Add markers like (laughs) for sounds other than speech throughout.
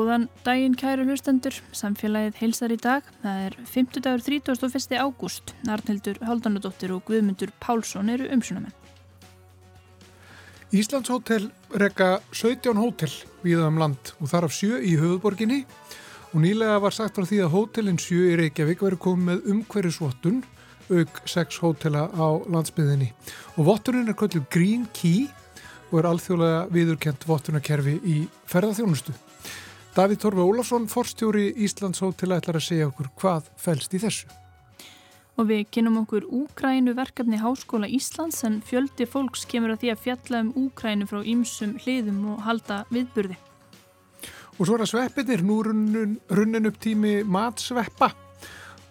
Góðan daginn kæru hlustendur, samfélagið heilsar í dag. Það er 5. dagur 31. ágúst. Arnildur Haldanudóttir og Guðmundur Pálsson eru umsunamenn. Íslands hótel rekka 17 hótel viða um land og þar af sjö í höfuborginni og nýlega var sagt frá því að hótelin sjö í Reykjavík verið komið með umhverjusvottun auk 6 hótela á landsbyðinni og vottunin er kvöldur Green Key og er alþjóðlega viðurkent vottunarkerfi í ferðarþjónustu. Davíð Torfi Ólafsson, forstjóri Íslands hótela, ætlar að segja okkur hvað fælst í þessu. Og við kynum okkur Úgrænu verkefni Háskóla Íslands en fjöldi fólks kemur að því að fjalla um Úgrænu frá ýmsum hliðum og halda viðburði. Og svo er að sveppinir, nú runnin, runnin upp tími matsveppa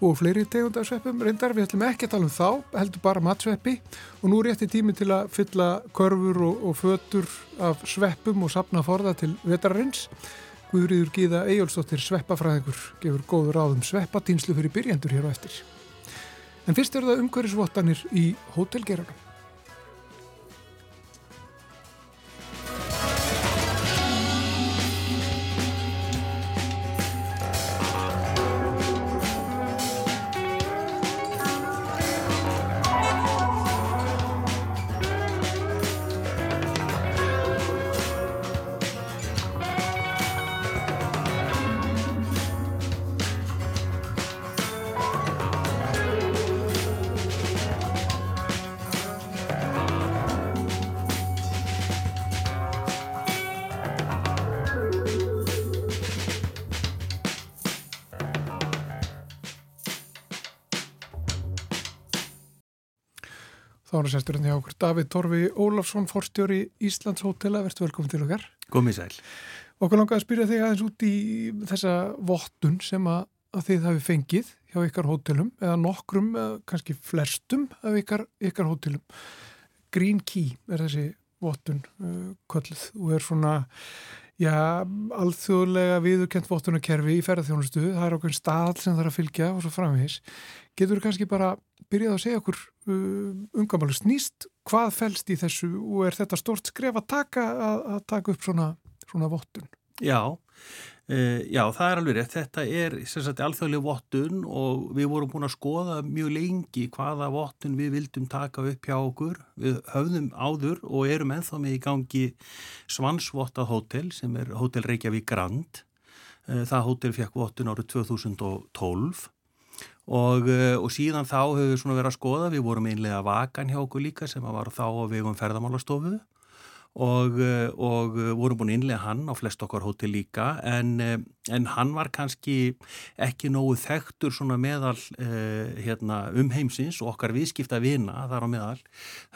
og fleiri tegundarsveppum reyndar, við ætlum ekki að tala um þá, heldur bara matsveppi og nú er rétti tími til að fylla körfur og, og fötur af sveppum og sapna forða til vetararins. Guðriður Gíða Ejjólfsdóttir sveppafræðingur gefur góður áðum sveppatýnslu fyrir byrjendur hér á eftir. En fyrst eru það umhverjusvottanir í hótelgeranum. Þá sesturinn hjá okkur Davíð Torfi Ólafsson, forstjóri Íslands hótela, verðstu velkominn til okkar. Komið sæl. Okkur langaði að spyrja þig aðeins út í þessa vottun sem að, að þið hafi fengið hjá ykkar hótelum eða nokkrum, eða kannski flestum af ykkar, ykkar hótelum. Green Key er þessi vottun uh, kölluð og er svona já, alþjóðlega viðurkent vottunarkerfi í ferðarþjónustu. Það er okkur stað sem það er að fylgja og svo framvegis. Getur þú kannski bara byrjað að segja okkur umgamalur snýst hvað fælst í þessu og er þetta stort skref að taka, að, að taka upp svona, svona vottun? Já, uh, já, það er alveg rétt. Þetta er sagt, alþjóðlega vottun og við vorum búin að skoða mjög lengi hvaða vottun við vildum taka upp hjá okkur. Við höfðum áður og erum ennþá með í gangi Svansvottað hótel sem er Hótel Reykjavík Grand. Uh, það hótel fekk vottun árið 2012 Og, og síðan þá höfum við svona verið að skoða, við vorum einlega vakan hjá okkur líka sem var þá á vegum ferðamálastofu og, og vorum búin einlega hann á flest okkar hótel líka. En, en hann var kannski ekki nógu þekktur svona meðal eh, hérna, umheimsins og okkar viðskipta vina þar á meðal.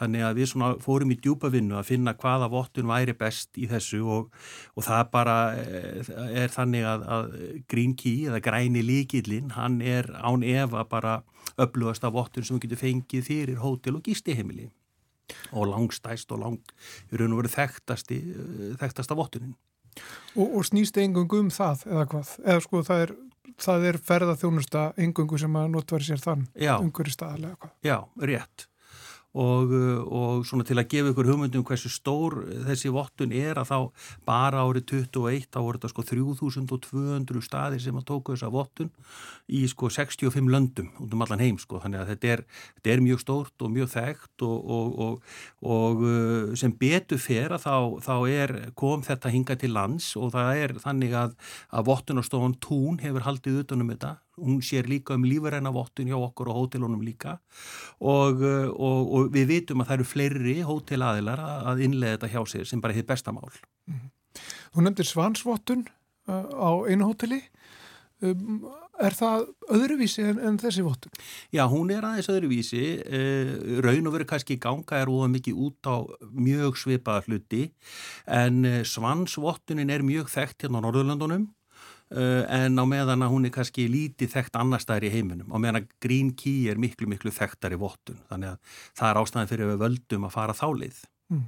Þannig að við svona fórum í djúpa vinnu að finna hvaða vottun væri best í þessu og, og það bara er þannig að, að Green Key eða græni líkillin hann er án efa bara öflugast af vottun sem við getum fengið fyrir hótel og gístiheimili og langstæst og lang í raun og veru þekktasti þekktasta vottunin Og, og snýst engungu um það eða hvað? Eða sko það er, það er ferðarþjónusta engungu sem að notværi sér þann umhverju staðalega hvað? Já, rétt og, og svona til að gefa ykkur hugmyndum hversu stór þessi vottun er að þá bara árið 21 þá voru þetta sko 3200 staðir sem að tóku þessa vottun í sko 65 löndum út um allan heim sko. Þannig að þetta er, þetta er mjög stórt og mjög þægt og, og, og uh, sem betur fer að þá, þá er kom þetta hinga til lands og það er þannig að, að vottunarstofan Tún hefur haldið utanum þetta hún sér líka um lífaræna vottun hjá okkur og hótelunum líka og, og, og við vitum að það eru fleiri hótelaðilar að innlega þetta hjá sér sem bara hefur bestamál. Mm -hmm. Þú nefndir svansvottun uh, á einu hóteli. Um, er það öðruvísi en, en þessi vottun? Já, hún er aðeins öðruvísi. Uh, raun og veru kannski ganga er óða mikið út á mjög svipaða hluti en svansvottunin er mjög þekkt hérna á Norðurlandunum en á meðan að hún er kannski lítið þekkt annar staðar í heiminum á meðan að Green Key er miklu miklu þekktar í vottun þannig að það er ástæðan fyrir við völdum að fara þálið mm.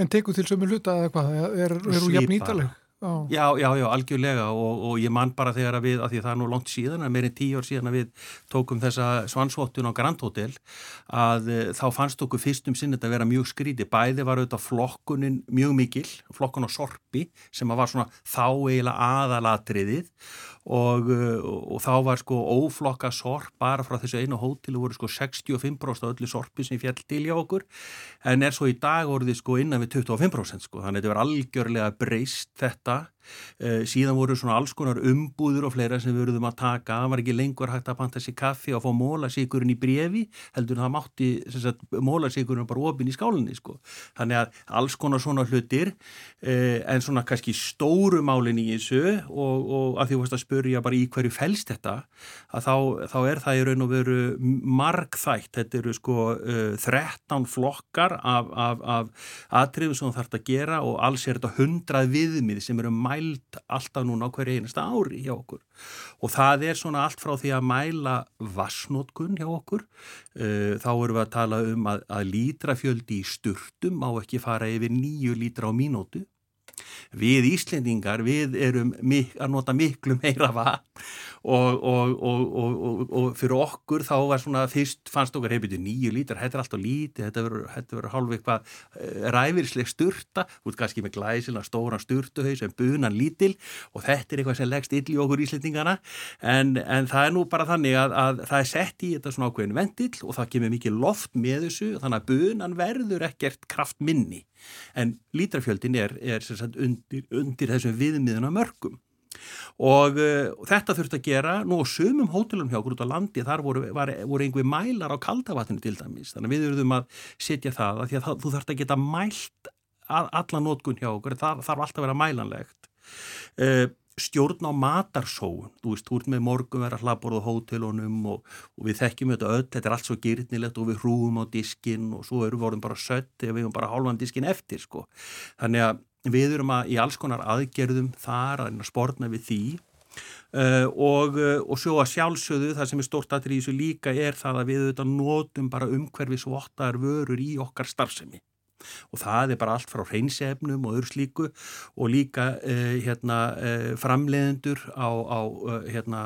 En teku til sömu hluta eða hvað? Er, er hún jafn nýtaleg? Já, já, já, algjörlega og, og ég man bara þegar að við, að því að það er nú langt síðan, að meirinn tíu ár síðan að við tókum þessa svansvottun á Grand Hotel að e, þá fannst okkur fyrstum sinn þetta að vera mjög skríti. Bæði var auðvitað flokkunin mjög mikil, flokkun á sorpi sem var svona þá eiginlega aðalatriðið og, eh, og þá var sko óflokka sorp bara frá þessu einu hótilu voru sko 65% af öllu sorpi sem fjall til hjá okkur en er svo í dag orðið sko innan við 25% sko þannig að þetta var algjörlega breyst þetta þetta Eh, síðan voru svona alls konar umbúður og fleira sem við verðum að taka það var ekki lengur hægt að panta sér kaffi og fá mólasíkurinn í brefi heldur það mátti mólasíkurinn bara ofin í skálinni sko. þannig að alls konar svona hlutir eh, en svona kannski stóru málinn í þessu og, og að því að spyrja bara í hverju fælst þetta að þá, þá er það í raun og veru margþægt, þetta eru sko uh, eh, 13 flokkar af atriðum sem það þarf að gera og alls er þetta 100 viðmið sem eru mæ mælt alltaf núna á hverju einasta ári hjá okkur. Og það er svona allt frá því að mæla vassnótkun hjá okkur. Uh, þá erum við að tala um að, að lítrafjöldi í sturtum má ekki fara yfir nýju lítra á mínútu Við Íslendingar, við erum mik að nota miklu meira vatn og, og, og, og fyrir okkur þá var svona fyrst fannst okkar hefðið nýju lítar, þetta er alltaf lítið, þetta verður hálf eitthvað eh, ræfirsleg sturta, út kannski með glæsila stóran sturtuhaus en bunan lítil og þetta er eitthvað sem leggst ill í okkur Íslendingana. En, en það er nú bara þannig að, að það er sett í þetta svona ákveðin vendill og það kemur mikið loft með þessu þannig að bunan verður ekkert kraft minni en lítrafjöldin er, er sagt, undir, undir þessum viðmiðuna mörgum og uh, þetta þurft að gera nú á sumum hótelum hjá okkur út á landi. Þar voru, var, voru einhver mælar á kaldavatninu til dæmis. Þannig að við verðum að setja það að því að það, þú þarfst að geta mælt alla nótkun hjá okkur. Það þarf alltaf að vera mælanlegt. Uh, stjórn á matarsóun. Þú veist, þú ert með morgun verið að hlaðborða hótelunum og, og við þekkjum þetta öll þetta er allt svo gyrnilegt og við hrúum á diskin og svo erum við voruð bara sött eða við erum bara hálfan diskin eftir sko. þannig að við erum að í alls konar aðgerðum þar að spórna við því. Uh, og, uh, og svo að sjálfsögðu það sem er stort aðrið í þessu líka er það að við auðvitað notum bara umhverfisvottar vörur í okkar starfsemi og það er bara allt frá hreinsefnum og öðru slíku og líka eh, hérna, eh, framleiðendur á, á eh, hérna,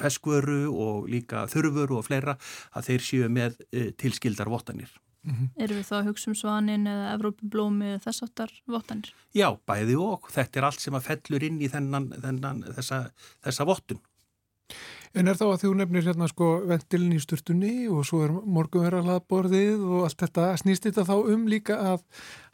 feskvöru og líka þurfuru og fleira að þeir séu með eh, tilskildar vottanir. Mm -hmm. Eru við þá að hugsa um svanin eða Evrópublómi eða þess áttar vottanir? Já, bæði og. Þetta er allt sem að fellur inn í þennan, þennan, þessa, þessa vottun. En er þá að þú nefnir hérna sko ventilin í sturtunni og svo er morgunverðarlaðborðið og allt þetta, snýst þetta þá um líka að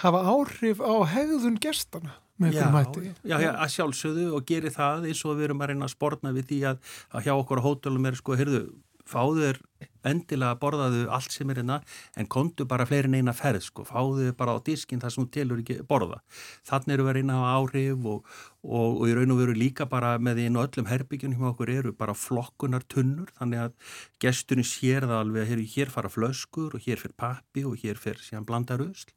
hafa áhrif á hegðun gerstana mæti? Já, já, að sjálfsögðu og geri það eins og við erum að reyna að spórna við því að, að hjá okkur á hótelum er sko, heyrðu, fáður endilega borðaðu allt sem er hérna en kontu bara fleirin eina ferð sko, fáðu bara á diskin þar sem þú telur ekki borða. Þannig eru verið inn á áhrif og, og, og í raun og veru líka bara með einu öllum herbyggjunum hjá okkur eru bara flokkunar tunnur þannig að gesturinn sér það alveg að hér fara flöskur og hér fyrir pappi og hér fyrir síðan blandarusl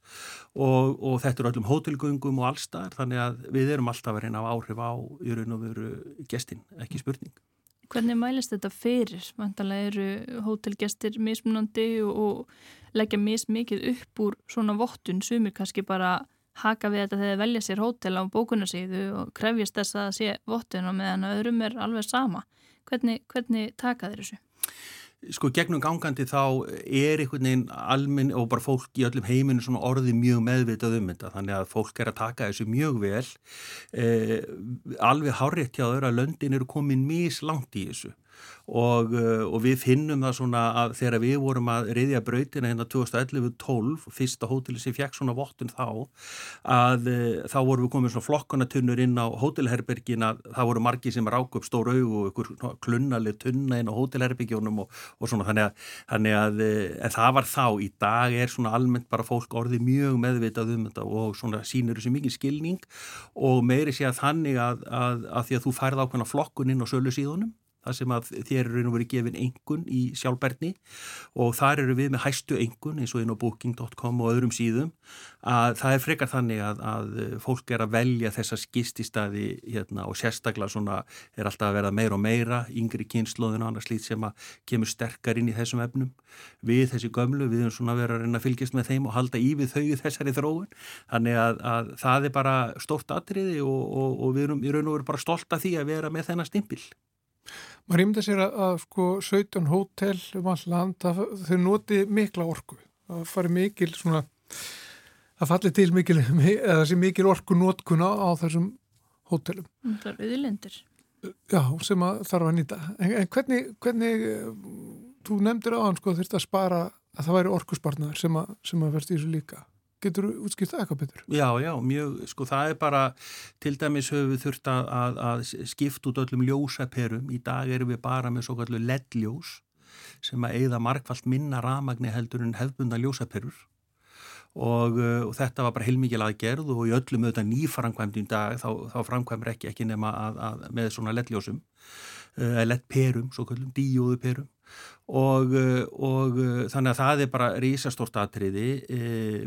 og, og þetta eru öllum hótelgöngum og allstar þannig að við erum alltaf að reyna á áhrif á í raun og veru gestin, ekki spurning. Hvernig mælist þetta fyrir? Vantalega eru hótelgestir mismunandi og, og leggja mismikið upp úr svona vottun sumir kannski bara haka við þetta þegar velja sér hótel á bókunarsíðu og krefjast þess að sé vottun og meðan öðrum er alveg sama. Hvernig, hvernig taka þeir þessu? Sko gegnum gangandi þá er einhvern veginn almenn og bara fólk í öllum heiminu svona orði mjög meðvitað um þetta. Þannig að fólk er að taka þessu mjög vel. Eh, alveg hárétt hjá þau að löndin eru komin mislangt í þessu og, uh, og við finnum það svona að þegar við vorum að reyðja brautina hérna 2011-12 fyrsta hóteli sem fekk svona vottun þá að uh, þá vorum við komið svona flokkanatunnur inn á hótelherbergin að það voru margi sem rák upp stór aug og ykkur klunnaleg tunna inn á hótelherbergjónum og, og svona. Þannig að, þannig að en það var þá, í dag er svona almennt bara fólk orðið mjög meðvitað um þetta og svona sínur þessu mikið skilning. Og meiri sé að þannig að, að því að þú færð ákveðna flokkun inn á sölu síðunum það sem að þér eru verið gefin engun í sjálfbærni og þar eru við með hæstu engun eins og inn á booking.com og öðrum síðum. Að það er frekar þannig að, að fólk er að velja þessa skististadi hérna, og sérstaklega svona er alltaf að vera meira og meira yngri kynnslóðin og annars lít sem að kemur sterkar inn í þessum efnum. Við þessi gömlu, við erum svona verið að reyna að fylgjast með þeim og halda í við þau þessari þróun. Þannig að, að það er bara stort atriði og, og, og við erum í raun og veru bara stolt af því að vera með þennan stimpil maður rýmda sér að, að sko 17 hótel um all land að þau noti mikla orku það fari mikil svona það falli til mikil eða þessi mikil orku notkuna á þessum hótelum. Það er auðlendir. Já, sem að þarf að nýta. En, en hvernig, hvernig þú nefndir á hann sko þurft að spara að það væri orkusparnar sem að, sem að verðst í þessu líka. Getur þú útskilt það eitthvað betur? Já, já, mjög, sko það er bara, til dæmis höfum við þurft að, að, að skipta út öllum ljósaperum. Í dag erum við bara með svo kallu LED-ljós sem að eigða markvallt minna ramagni heldur en hefbunda ljósaperur. Og, og þetta var bara heilmikið aðgerð og í öllum auðvitað nýframkvæmdum dag þá, þá framkvæmur ekki ekki nema að, með svona LED-ljósum, uh, LED-perum, svo kallum díóðuperum og, og þannig að það er bara rísastort atriði.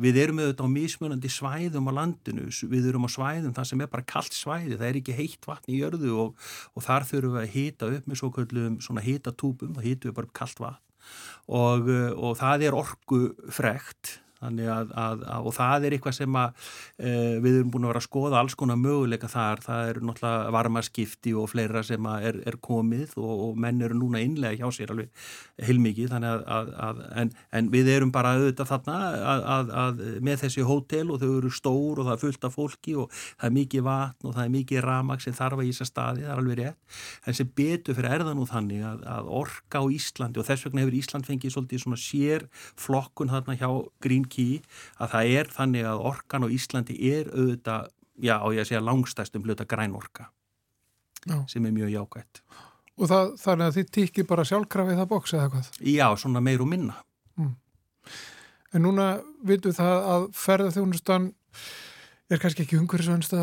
Við erum auðvitað á mismunandi svæðum á landinu, við erum á svæðum það sem er bara kallt svæði, það er ekki heitt vatn í jörðu og, og þar þurfum við að hýta upp með svo kallum svona hýtatúpum, þá hýtum við bara upp kallt vatn. Og, og það er orgu frekt Að, að, að, og það er eitthvað sem að e, við erum búin að vera að skoða alls konar möguleika þar, það eru náttúrulega varmaskipti og fleira sem er, er komið og, og menn eru núna innlega hjá sér alveg heilmikið. En, en við erum bara auðvitað þarna að með þessi hótel og þau eru stór og það er fullt af fólki og það er mikið vatn og það er mikið ramak sem þarf að ísa staði, það er alveg rétt. En sem betur fyrir erðan úr þannig að orka á Íslandi og þess vegna hefur Ísland fengið svolítið svona sér flokkun þarna hjá Green Key að það er þannig að orkan á Íslandi er auðvitað, já, og ég segja langstæstum hluta grænorka já. sem er mjög jákvægt. Og það, þannig að þið tikið bara sjálfkrafið það bóks eða hvað? Já, svona meir og minna. Mm. En núna vitum það að ferðarþjónustan er kannski ekki umhverjusvænstu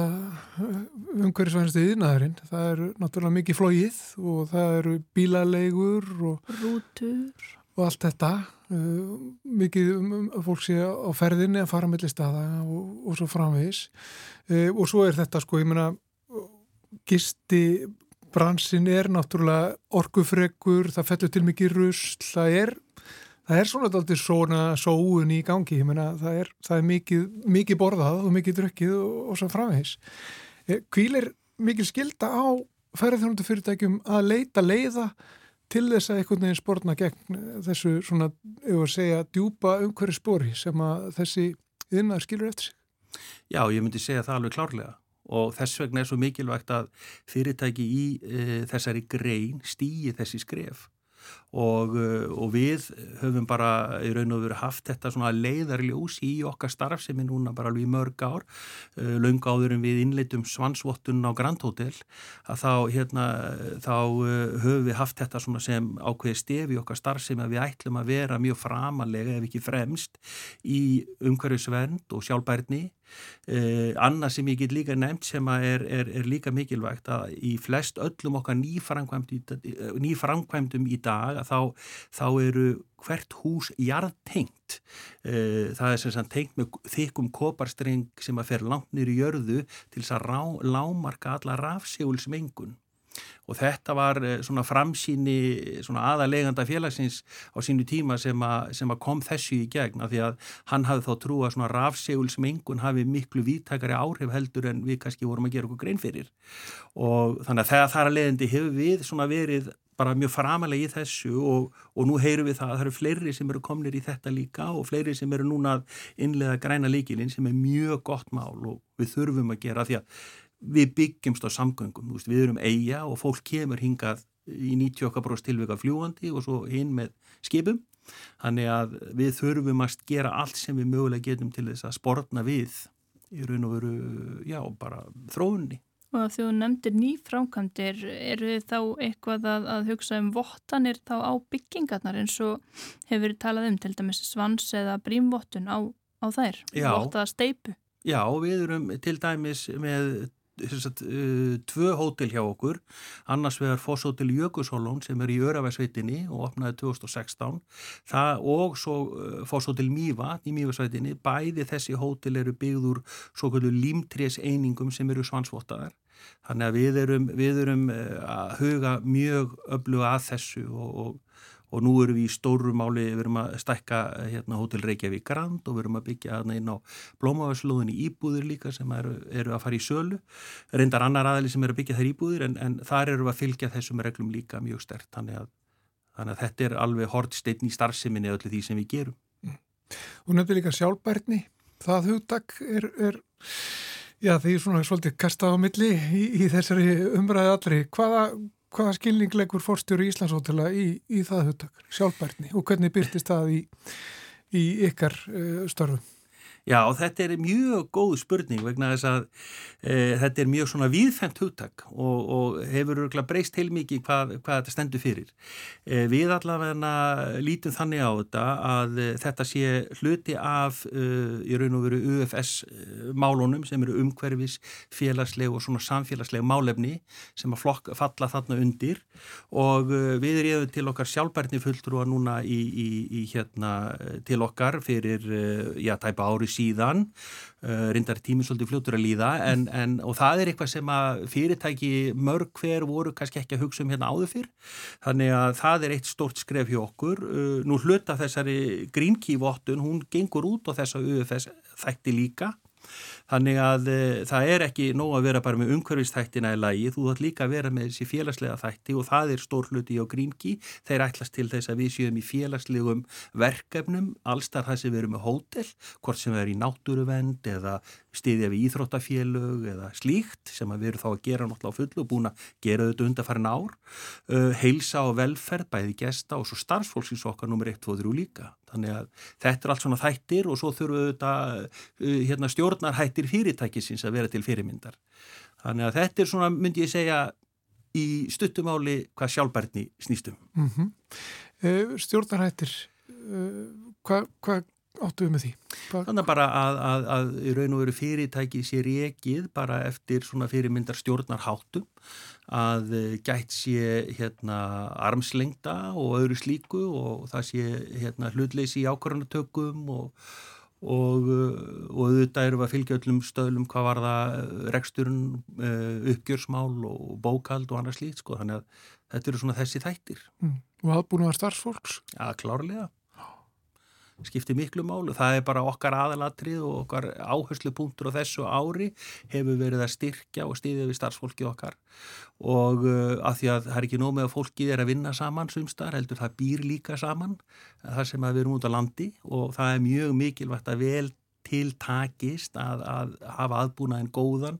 yðnaðurinn. Það eru náttúrulega mikið flóið og það eru bílalegur og rútur og allt þetta. Uh, mikið um, um, fólk sé á ferðinni að fara mellir staða og, og svo framvegis. Uh, og svo er þetta sko, ég meina, gisti bransin er náttúrulega orgufregur, það fellur til mikið rusl, það er það er svona alltaf svona sóun í gangi, ég menna það er, það er mikið, mikið borðað og mikið drukkið og, og svo framvegs. Kvíl er mikið skilda á ferðarþjónundu fyrirtækjum að leita leiða til þess að einhvern veginn spórna gegn þessu svona, ef að segja, djúpa umhverju spóri sem að þessi yðnar skilur eftir sig? Já, ég myndi segja það alveg klárlega og þess vegna er svo mikilvægt að fyrirtæki í e, þessari grein stýi þessi skref og, uh, og við höfum bara í raun og veru haft þetta svona leiðarljós í okkar starf sem er núna bara alveg í mörg ár. Uh, laung áður en við innleitum svansvottun á Grand Hotel að þá, hérna, þá uh, höfum við haft þetta svona sem ákveði stefi okkar starf sem að við ætlum að vera mjög framalega ef ekki fremst í umhverjusvernd og sjálfbærni. Eh, annað sem ég get líka nefnt sem er, er, er líka mikilvægt að í flest öllum okkar nýframkvæmdum í dag að þá, þá eru hvert hús jarðtengt. Eh, það er sem sagt tengt með þykum koparstreng sem að fer langt nýri jörðu til þess að rá, lámarka alla rafsegulsmengun og þetta var eh, svona framsýni svona aðaleganda félagsins á sínu tíma sem að, sem að kom þessu í gegn af því að hann hafði þá trú að svona rafsegulsmengun hafi miklu víttakari áhrif heldur en við kannski vorum að gera okkur grein fyrir og þannig að það þar að leiðandi hefur við svona verið bara mjög framalega í þessu og, og nú heyrum við það að það eru fleiri sem eru komnir í þetta líka og fleiri sem eru núna að innlega græna líkilinn sem er mjög gott mál og við þurfum að gera því að við byggjumst á samgöngum, við erum eiga og fólk kemur hingað í 90% tilvika fljúandi og svo hinn með skipum, þannig að við þurfum að gera allt sem við mögulega getum til þess að sportna við í raun og veru, já, bara þróunni. Og að þú nefndir nýframkvæmdir, eru þið þá eitthvað að, að hugsa um vottanir þá á byggingarnar eins og hefur verið talað um til dæmis svans eða brímvottun á, á þær, vottaða steipu? Já, við erum til dæmis með sagt, uh, tvö hótel hjá okkur, annars vegar Fosshótel Jökushólón sem er í Öravæsveitinni og opnaði 2016 það, og svo uh, Fosshótel Mýva í Mývasveitinni, bæði þessi hótel eru byggður svo kvöldu límtrés einingum sem eru svansvottaðar þannig að við erum, við erum að huga mjög öfluga að þessu og, og og nú erum við í stóru máli, við erum að stekka hérna Hótel Reykjavík Grand og við erum að byggja hérna inn á Blómavæslóðin í Íbúðir líka sem eru, eru að fara í sölu. Reyndar annar aðali sem eru að byggja þær Íbúðir en, en þar eru við að fylgja þessum reglum líka mjög stert þannig að, þannig að þetta er alveg hortsteinn í starfseminni öllu því sem við gerum. Mm. Og nefnir líka sjálfbærni. Það hugtak er, er já því svona svolítið kastað á milli í, í þessari umræði allri hvaða hvaða skilningleikur fórstjóru Íslandsótela í, í það huttak, sjálfbærtni og hvernig byrtist það í, í ykkar uh, störfum? Já, þetta er mjög góð spurning vegna þess að e, þetta er mjög svona viðfemt hugtak og, og hefur breyst heilmikið hvað, hvað þetta stendur fyrir. E, við allavega lítum þannig á þetta að e, þetta sé hluti af e, í raun og veru UFS málunum sem eru umhverfis, félagsleg og svona samfélagsleg málefni sem að flokk, falla þarna undir og e, við erum til okkar sjálfbærni fulltrúa núna í, í, í hérna til okkar fyrir, e, já, tæpa ári síðan. Uh, reyndar tíminn svolítið fljótur að líða en, en, og það er eitthvað sem að fyrirtæki mörg hver voru kannski ekki að hugsa um hérna áður fyrr. Þannig að það er eitt stort skref hjá okkur. Uh, nú hluta þessari grínkívottun hún gengur út á þessa UFS þætti líka Þannig að e, það er ekki nóg að vera bara með umhverfistættina í lagi, þú þarf líka að vera með þessi félagslega þætti og það er stór hluti á Greenkey. Þeir ætlast til þess að við séum í félagslegum verkefnum, allstar það sem við erum með hótel, hvort sem við erum í náttúruvend eða stiðja við íþróttafélög eða slíkt sem við erum þá að gera náttúrulega á fullu og búin að gera þetta undarfærin ár. Uh, heilsa og velferð, bæði gesta og svo starfsfólksins okkar nummer 1, 2, 3 líka. Þannig að þetta er allt svona þættir og svo þurfum við þetta uh, hérna, stjórnarhættir fyrirtækisins að vera til fyrirmyndar. Þannig að þetta er svona, myndi ég segja, í stuttumáli hvað sjálfbærtni snýstum. Mm -hmm. uh, stjórnarhættir, hvað hva áttu við með því? Hva? Þannig bara að, að, að í raun og veru fyrirtæki sér ekið bara eftir svona fyrirmyndar stjórnarháttum að eh, gætt sé hérna armslengda og öðru slíku og það sé hérna hlutleysi í ákvarðanatökum og, og, eh, og auðvitað eru að fylgja öllum stöðlum hvað var það eh, reksturinn, uppgjörsmál og bókald og annað slíkt sko þannig að þetta eru svona þessi þættir. Mm. Og aðbúnaðar starfsfólks? Já, klárlega skiptir miklu málu. Það er bara okkar aðalatrið og okkar áherslupunktur á þessu ári hefur verið að styrkja og stýðja við starfsfólki okkar og uh, að því að það er ekki nóg með að fólki er að vinna saman sumstar, heldur það býr líka saman þar sem að við erum út á landi og það er mjög mikilvægt að vel tiltakist að, að hafa aðbúnaðin góðan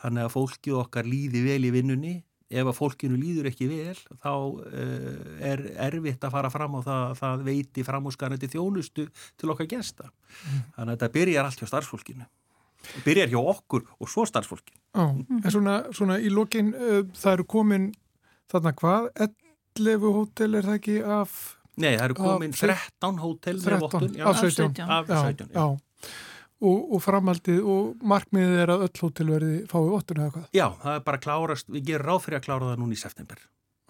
þannig að fólki okkar líði vel í vinnunni ef að fólkinu líður ekki vel þá uh, er erfitt að fara fram á það, það veiti framhúsgarnandi þjónustu til okkar gesta. Mm. Þannig að þetta byrjar allt hjá starfsfólkinu. Það byrjar hjá okkur og svo starfsfólkinu. Já, mm. en svona, svona í lokin uh, það eru komin þarna hvað? 11 hótel er það ekki af... Nei, það eru komin af, 13 hótel 13 af 17. Af 17, já. já og, og framhaldið og markmiðið er að öll hótelverði fái óttun eða hvað? Já, það er bara klárast, við gerum ráð fyrir að klára það núna í september.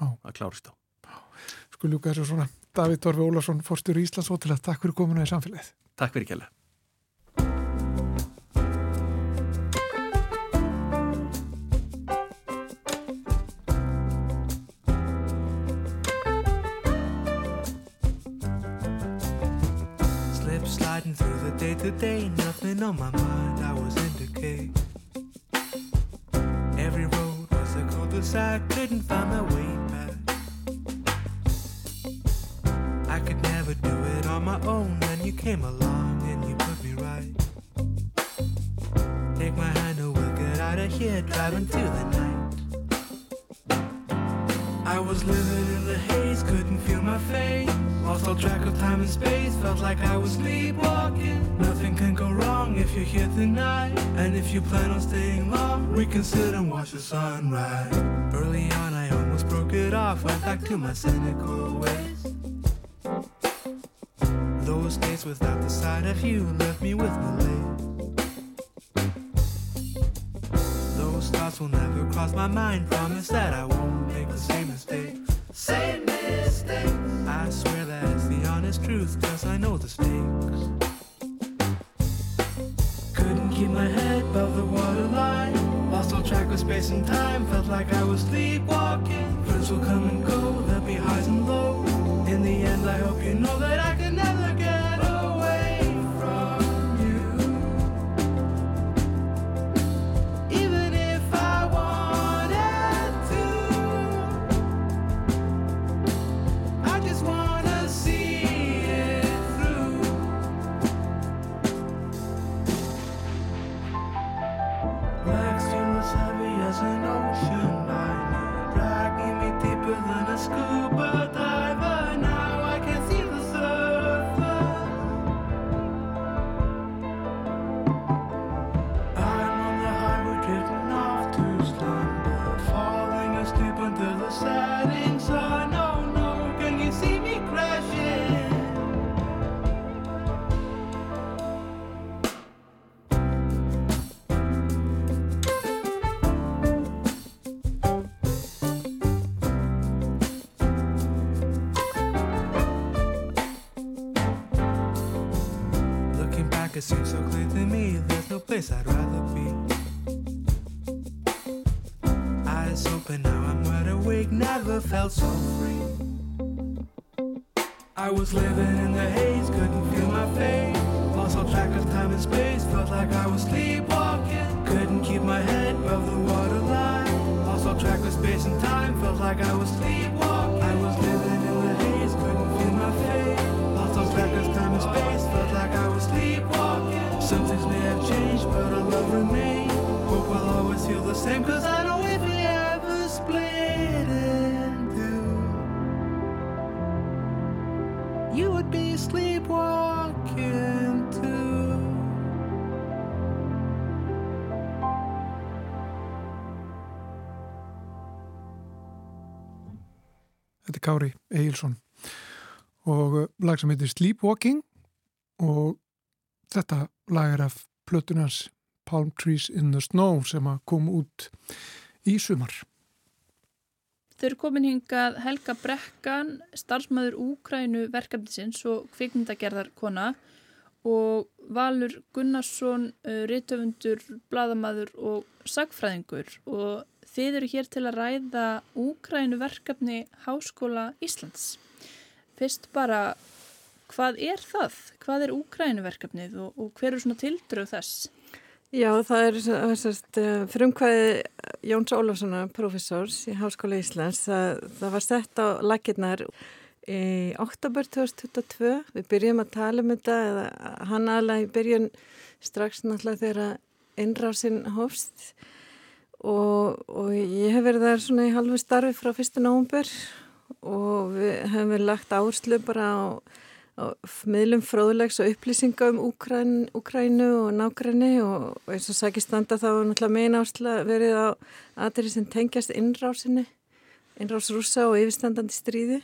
Já. Það klárast á. Sko ljúka þessu svona. David Dorfi Ólarsson, forstur í Íslands hótel, takk fyrir komuna í samfélagið. Takk fyrir kjalla. day to day, nothing on my mind, I was in decay. Every road was a cul-de-sac, couldn't find my way back. I could never do it on my own, then you came along and you put me right. Take my hand and we'll get out of here, driving to the night. I was living in the haze, couldn't feel my face. Lost all track of time and space, felt like I was sleepwalking. Nothing can go wrong if you're here tonight. And if you plan on staying long, we can sit and watch the sunrise. Early on, I almost broke it off, went back to my cynical ways. Those days without the sight of you left me with malaise. Will never cross my mind. Promise that I won't make the same mistake. Same mistake. I swear that's the honest truth, cause I know the stakes. Couldn't keep my head above the waterline. Lost all track of space and time, felt like I was sleepwalking. Friends will come and go, there'll be highs and lows. In the end, I hope you know Er Kári Egilson og uh, lag sem heitir Sleepwalking og þetta lag er af plötunans Palm Trees in the Snow sem að koma út í sumar. Þau eru komin hingað Helga Brekkan, starfsmæður Úkrænu verkefnisins og kvikmyndagerðarkona og Valur Gunnarsson, rítöfundur, bladamaður og sagfræðingur og þið eru hér til að ræða Úkrænu verkefni Háskóla Íslands. Fyrst bara, hvað er það? Hvað er Úkrænu verkefnið og, og hver er svona tildröð þess? Já, það er sérst, frumkvæði Jóns Ólafssonar, professors í Háskóla Íslands. Það, það var sett á lakirnar í oktober 2022. Við byrjum að tala um þetta, eða hann aðlega í byrjun strax náttúrulega þegar innrásinn hófst og, og ég hef verið þar svona í halvu starfi frá 1. nógumber og við hefum verið lagt áherslu bara á miðlum fróðlegs og upplýsinga um Úkræn, Úkrænu og nákræni og, og eins og sækir standa þá er náttúrulega megin áherslu verið á aðrið sem tengjast innrásinni, innrás rúsa og yfirstandandi stríði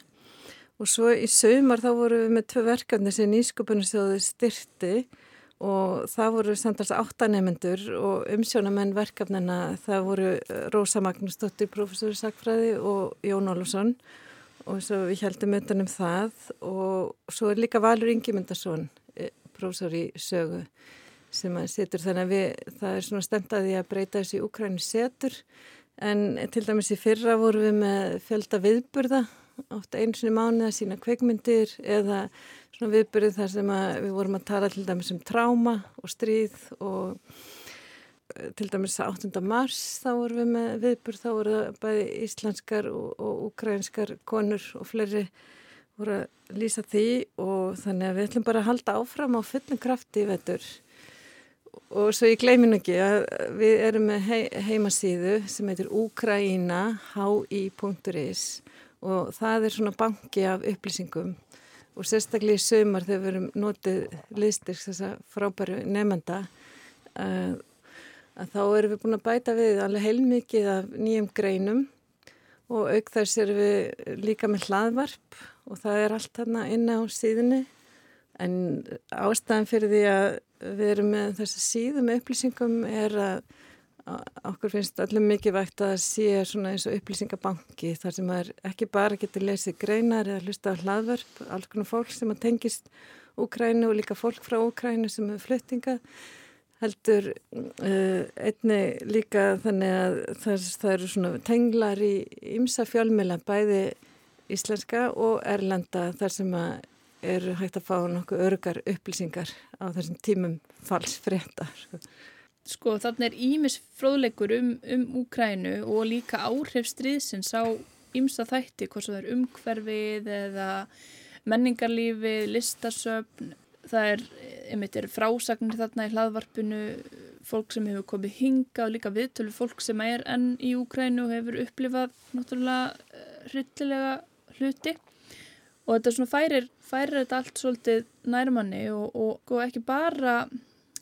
og svo í sögumar þá voru við með tvö verkefni sem nýsköpunarsjóðu styrti og það voru samtals áttanemendur og umsjónamenn verkefnina það voru Rósa Magnúsdóttir, professor í Sakfræði og Jón Ólafsson. Og svo við heldum utanum það og svo er líka Valur Ingemyndarsson, professor í sögu sem að setur þannig að við, það er svona stemt að breyta þessi Úkrænu setur. En til dæmis í fyrra voru við með fjölda viðburða oft einu sinni mánu að sína kveikmyndir eða svona viðburði þar sem við vorum að tala til dæmis um tráma og stríð og til dæmis 8. mars þá vorum við með viðburð, þá voru bæði íslenskar og, og ukrainskar konur og fleiri voru að lýsa því og þannig að við ætlum bara að halda áfram á fullum krafti í vettur og svo ég gleymin ekki að við erum með hei, heimasíðu sem heitir ukraina hi.is og það er svona banki af upplýsingum. Og sérstaklega í sömar þegar við erum notið listir þess að frábæru nefnda að, að þá erum við búin að bæta við alveg heilmikið af nýjum greinum. Og auk þess erum við líka með hlaðvarp og það er allt þarna inna á síðunni. En ástæðan fyrir því að við erum með þessi síðu með upplýsingum er að okkur finnst öllum mikilvægt að sé svona eins og upplýsingabanki þar sem maður ekki bara getur lesið greinar eða hlusta á hlaðvörp, alls konar fólk sem að tengist Úkrænu og líka fólk frá Úkrænu sem er fluttingað heldur uh, einni líka þannig að það, það eru svona tenglar í ymsa fjölmjöla bæði íslenska og erlenda þar sem að eru hægt að fá nokkuð örgar upplýsingar á þessum tímum falsfréttar. Sko þannig er ímis fróðleikur um, um Úkrænu og líka áhrif stríðsins á ymsa þætti, hvort það er umhverfið eða menningarlífið, listasöfn, það er, einmitt, er frásagnir þarna í hlaðvarpinu fólk sem hefur komið hinga og líka viðtölu fólk sem er enn í Úkrænu og hefur upplifað náttúrulega eh, hryllilega hluti. Og þetta svona færir, færir þetta allt svolítið nærmanni og, og, og ekki bara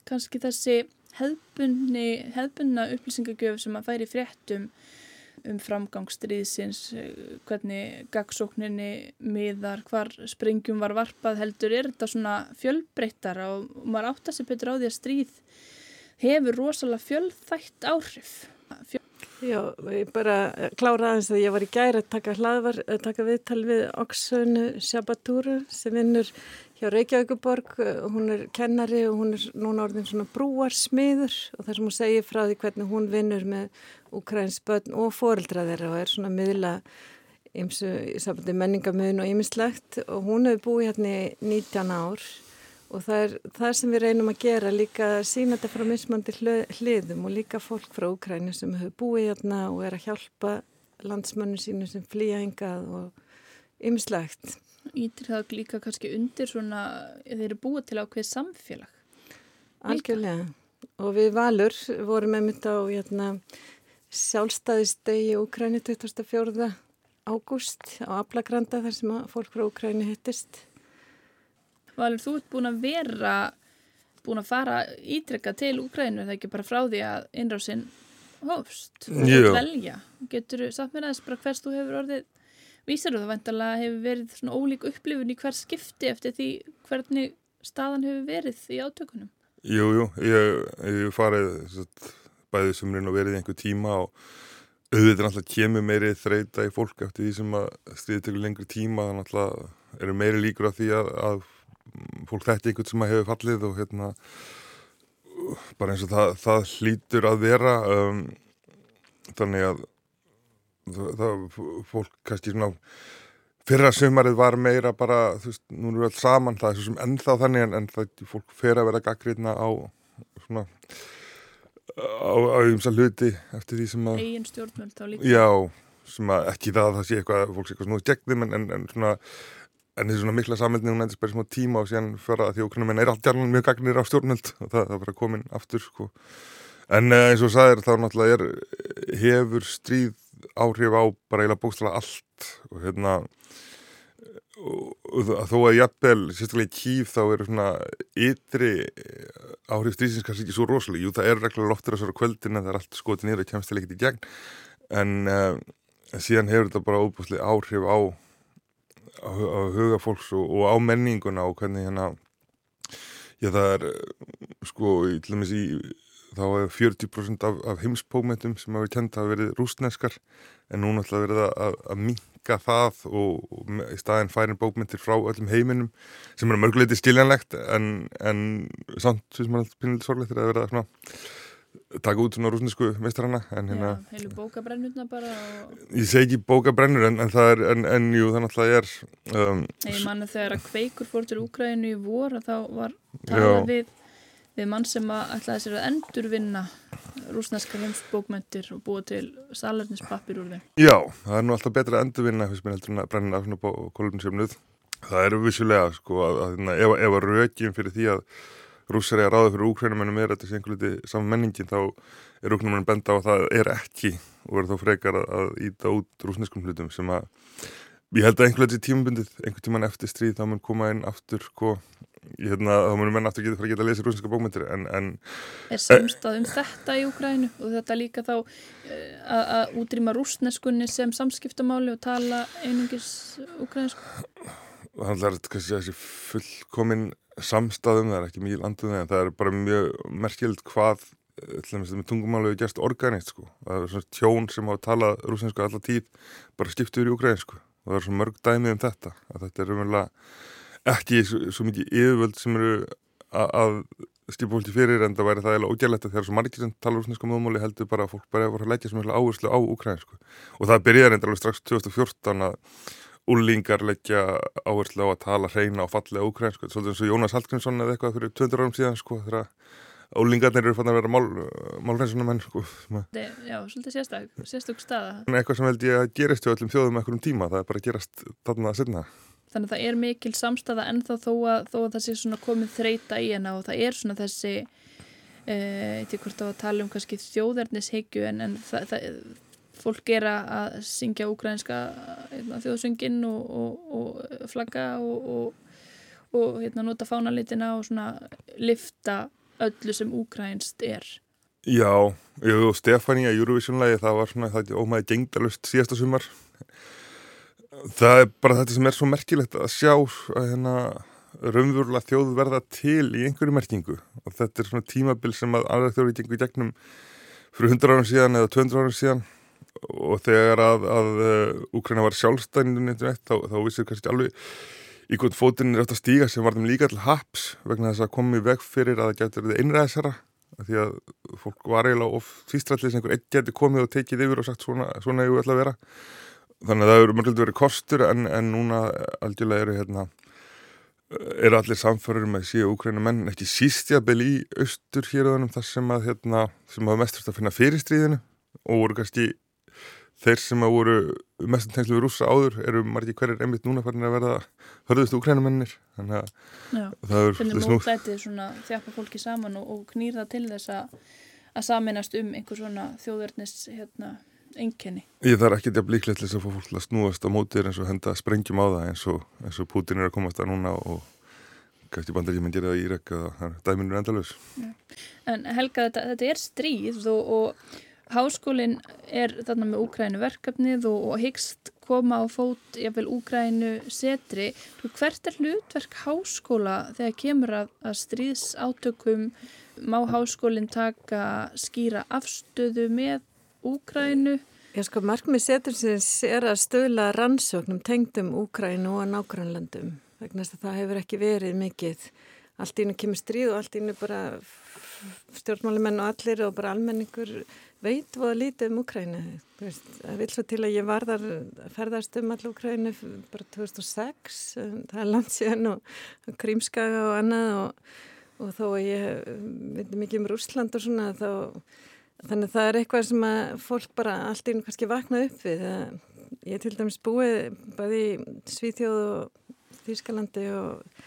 kannski þessi hefbunni, hefbunna upplýsingagjöf sem að færi fréttum um framgangstriðsins, eh, hvernig gagsókninni miðar, hvar springjum var varpað heldur, er þetta svona fjölbreyttar og maður átt að sé betur á því að stríð hefur rosalega fjölþætt áhrif. Fjöl... Já, ég bara klára aðeins að ég var í gæri að taka hlaðvar, að taka viðtal við Oksunu Sjabatúru sem vinnur hjá Reykjavíkuborg og hún er kennari og hún er núna orðin svona brúarsmiður og þar sem hún segir frá því hvernig hún vinnur með Ukrains börn og foreldra þeirra og er svona miðla eins og menningamöðun og ýmislegt og hún hefur búið hérna í 19 ár og það er það sem við reynum að gera líka sína þetta frá mismandi hliðum og líka fólk frá Ukræni sem hefur búið hérna og er að hjálpa landsmönnu sínu sem flýja hingað og ymslegt. Ítir það líka kannski undir svona, þeir eru búið til ákveð samfélag? Algjörlega og við valur vorum með mitt á hérna, sjálfstæðistegi Ukræni 24. ágúst á Ablagranda þar sem fólk frá Ukræni hittist Valur, þú ert búin að vera búin að fara ítrekka til Úkrænu þegar ekki bara frá því að innrásinn hófst og velja getur þú satt mér aðeins bara hvers þú hefur orðið vísar og það vantalega hefur verið svona ólík upplifun í hver skipti eftir því hvernig staðan hefur verið í átökunum? Jú, jú, ég hef farið satt, bæðið sumrin og verið einhver tíma og auðvitað náttúrulega kemur meiri þreita í fólk eftir því sem að stríði tegur lengri tíma þannig að náttúrulega eru meiri líkur af því að, að fólk þetta ykkur sem að hefur fallið og hérna bara eins og það, það hlýtur að vera um, þannig að það, fólk kannski svona fyrra sömarið var meira bara þú veist, nú erum við alls saman það er svo sem ennþá þannig en, en það fólk fer að vera gaggríðna á svona á umsa hluti eftir því sem að eigin stjórnvöld á líka já, sem að ekki það að það sé eitthvað fólk sé eitthvað snúið gegnum en, en, en svona En þessi svona mikla sammeldni, hún endur bara smá tíma og síðan fyrir að því okkur menn er allt jarnan mjög gagnir á stjórnöld og það, það bara komin aftur sko. En uh, eins og sæðir þá náttúrulega er, hefur stríð áhrif á bara eiginlega bókstala allt og hérna og, þó að jafnvel, sérstaklega í kýf þá eru svona ytri áhrif stríðsins kannski ekki svo rosalega. Jú það er reglulega loftur þessara kvöldin en það er allt skotið nýra og kemst til ekkert í gegn en uh, síðan hefur þetta bara óbúslega áhrif á á, á huga fólks og, og á menninguna og hvernig hérna já það er sko í, til dæmis í þá er 40% af, af heimspókmentum sem hafa kent að verið rúsneskar en núna ætla að verið að, að minka það og, og í staðin færin bókmentir frá öllum heiminum sem er mörguleiti skiljanlegt en, en samt sem er alltaf pinnilega sorglegt að verða svona taka út svona rúsnesku meistarana hérna, heilu bókabrennurna bara og... Ég segi ekki bókabrennur en, en það er, en, en jú það náttúrulega er um, Ég manna þegar að kveikur fór til Úgræðinu í vor þá var talað við, við mann sem að ætlaði sér að endurvinna rúsneska heimsbókmyndir og búa til salarnispappir úr þeim. Já, það er nú alltaf betra að endurvinna fyrst með heldur en að brenna af svona kólumsjöfnuð Það eru vissulega sko að, að, að ef, ef að rökin fyrir því að rússar er að ráða fyrir úkrænumennum er þetta sem einhver liti saman menningin þá er úkrænumennum benda á að það er ekki og er þá frekar að, íta út rúsneskum hlutum sem að ég held að einhver liti tímabundið, einhver tíman eftir stríð þá mun koma inn aftur sko, hérna, þá munum menn aftur geta fara að geta að lesa rúsneska bókmyndir en, en Er samstað um þetta í Úkrænu og þetta líka þá eh, að útrýma rúsneskunni sem samskiptamáli og tala einungis úkrænsku? Það er kannski þessi fullkomin samstæðum, það er ekki mikið landuð en það er bara mjög merkjöld hvað með tungumálu hefur gerst organist sko. það er svona tjón sem hafa talað rúsinsku alla tíð, bara skiptur í ukrainsku og það er svo mörg dæmið um þetta að þetta er umverulega ekki svo, svo mikið yfirvöld sem eru að skipa fólki fyrir en það væri það ógjærlegt að þegar svo margir sem tala rúsneska móðmáli heldur bara að fólk bara voru að leggja sem áherslu á ukrainsku og það byrjaði reyndar alveg strax 2014 að úlingar leggja áherslu á að tala hreina og fallega ukrainsku, svolítið eins og Jónas Hallgrímsson eða eitthvað fyrir 200 árum síðan sko þegar Ólingarnir eru fann að vera mál, málreinsunar menn sko. Já, svolítið sérstak, sérstök staða. Eitthvað sem held ég að gerist Þannig að það er mikil samstafa ennþá þó að, þó að það sé svona komið þreita í hana og það er svona þessi, eitthvað hvort á að tala um kannski þjóðarnishyggju en, en það, það, fólk er að syngja úgrænska hérna, þjóðsöngin og, og, og flagga og, og hérna, nota fánalitina og svona lifta öllu sem úkrænst er. Já, og Stefani að Eurovision-lægi það var svona, það ómæði gengdalust síðasta sumar. Það er bara þetta sem er svo merkilegt að sjá að hérna raunverulega þjóð verða til í einhverju merkingu. Og þetta er svona tímabil sem að aðra þjóður gengur í gegnum fyrir 100 árum síðan eða 200 árum síðan. Og þegar að, að Úkræna var sjálfstæðinu þá, þá vissir kannski alveg í hvort fótinn er eftir að stíga sem var þeim líka til haps vegna þess að komi veg fyrir að það getur verið einræðsara því að fólk var eiginlega of sístrallir sem einhver eitt getur komið og tekið yfir og sagt svona, svona ég vil að vera þannig að það eru mörgulegt verið kostur en, en núna algjörlega eru hérna eru allir samförður með síðu úkræna menn ekki sístjabel í austur hér og þannig þar sem að hérna sem hafa mest að finna fyrir stríðinu og voru kannski þeir sem að voru mestum tengslu við rúsa áður eru margir hverjir einmitt núna farin að verða hörðustu ukrænumennir þannig að Já, það er finnir mótlætið svona þjapa fólki saman og, og knýrða til þess að að saminast um einhver svona þjóðverðnis hérna, enkenni Ég þarf ekki að blíklega til þess að fá fólk að snúast á mótir eins og henda sprengjum á það eins og, eins og Putin er að komast að núna og kannski bandar ég menn gera það í Írak eða dæminur endalus En Helga, þetta, þetta er stríð og, og Háskólinn er þarna með Úkrænu verkefnið og, og hyggst koma á fót jáfnveil Úkrænu setri. Hvert er hlutverk háskóla þegar kemur að, að stríðs átökum? Má háskólinn taka skýra afstöðu með Úkrænu? Já sko, markmið setursins er að stöðla rannsóknum tengdum Úkrænu og að það hefur ekki verið mikið. Allt ína kemur stríð og allt ína bara stjórnmálumenn og allir og bara almenningur veit voða lítið um Ukrænu. Það vil svo til að ég var þar ferðast um all Ukrænu bara 2006, það er landsíðan og, og Krímskaga og annað og, og þó að ég veit mikið um Rúsland og svona þá, þannig að það er eitthvað sem að fólk bara allt ín kannski vakna upp við. Ég er til dæmis búið bæði Svíþjóð og Þýskalandi og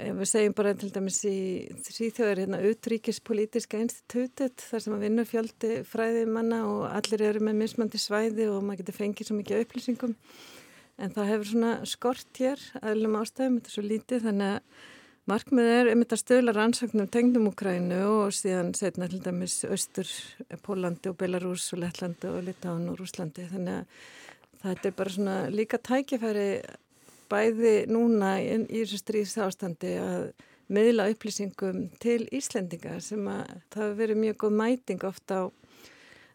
við segjum bara til dæmis í síþjóður hérna utríkispolítiska institutet þar sem að vinna fjöldi fræði manna og allir eru með mismandi svæði og maður getur fengið svo mikið upplýsingum en það hefur svona skort hér aðlum ástæðum, þetta er svo lítið þannig að markmið er um þetta stöðla rannsóknum tengdum Ukrænu og síðan setna til dæmis Östur, Pólandi og Belarus og Lettlandi og Litáin og Rúslandi þannig að þetta er bara svona líka tækifæri bæði núna í, þessu stríðs ástandi að miðla upplýsingum til Íslendinga sem að það hefur verið mjög góð mæting ofta á,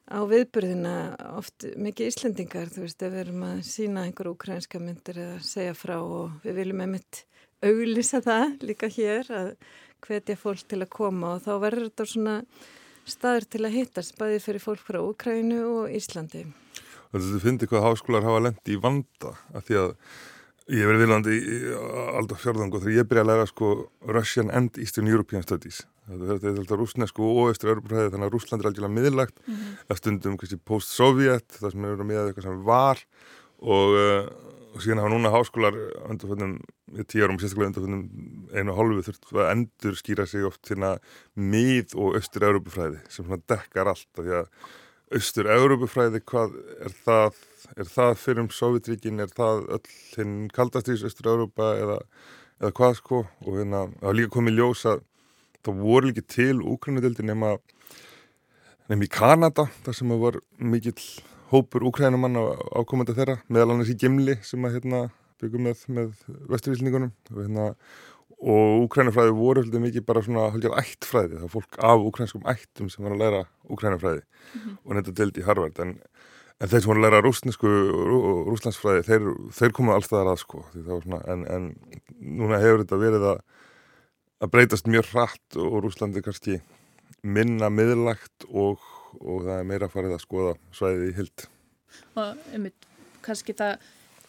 á viðburðina, oft mikið Íslendingar, þú veist, ef við erum að sína einhver ukrainska myndir eða segja frá og við viljum einmitt auglýsa það líka hér að hvetja fólk til að koma og þá verður þetta svona staður til að hittast bæði fyrir fólk frá Ukraínu og Íslandi. Þú finnir hvað háskólar hafa lendi í vanda af því að Ég hef verið viljandi í aldar fjörðangu þegar ég byrja að læra sko Russian and Eastern European Studies. Þetta er alltaf rúsnesku og austur-európræði þannig að Rúsland er algjörlega miðlagt mm -hmm. að stundum post-sovjet það sem eru með eitthvað sem var og, uh, og síðan hafa núna háskólar undarföndum, tíu árum sérstaklega undarföndum einu og hálfu þurft að endur skýra sig oft hérna mið og austur-európræði sem svona dekkar allt af því að austur-európræði hvað er það? Er það fyrir um Sovjetríkin, er það öll hinn kaldastrís Östur-Európa eða, eða hvað sko? Og hérna það var líka komið ljós að það voru líka til Úkrænudöldi nema nema í Kanada þar sem var mikill hópur Úkrænumann á ákomandi þeirra meðal annars í Gimli sem að hérna byggum með, með vesturvísningunum og hérna og úkrænufræði voru hluti mikið bara svona haldjar ættfræði, það var fólk af úkrænskum ættum sem var að læra úkrænufræði mm -hmm. og þetta delt í Harvard en, en þeir sem voru að læra rúsnesku og rúslandsfræði, þeir, þeir komu alltaf að sko, svona, en, en núna hefur þetta verið að, að breytast mjög hratt og Rúslandi kannski minna miðlagt og, og það er meira farið að skoða svæðið í hild og einmitt, kannski það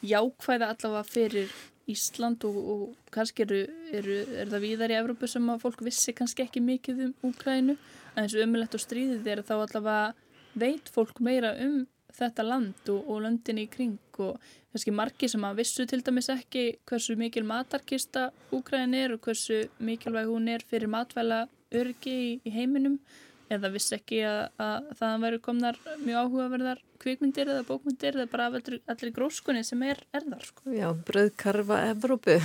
jákvæða allavega fyrir Ísland og, og kannski eru, eru, er það víðar í Evrópu sem að fólk vissi kannski ekki mikið um Úkrænu en eins og umilegt og stríðið er þá allavega veit fólk meira um þetta land og, og löndin í kring og kannski margi sem að vissu til dæmis ekki hversu mikil matarkista Úkræn er og hversu mikilvæg hún er fyrir matvæla örgi í, í heiminum eða vissi ekki að, að það væri komnar mjög áhugaverðar kvikmyndir eða bókmyndir eða bara allir, allir gróskunni sem er erðar sko. Já, bröðkarfa Evrópu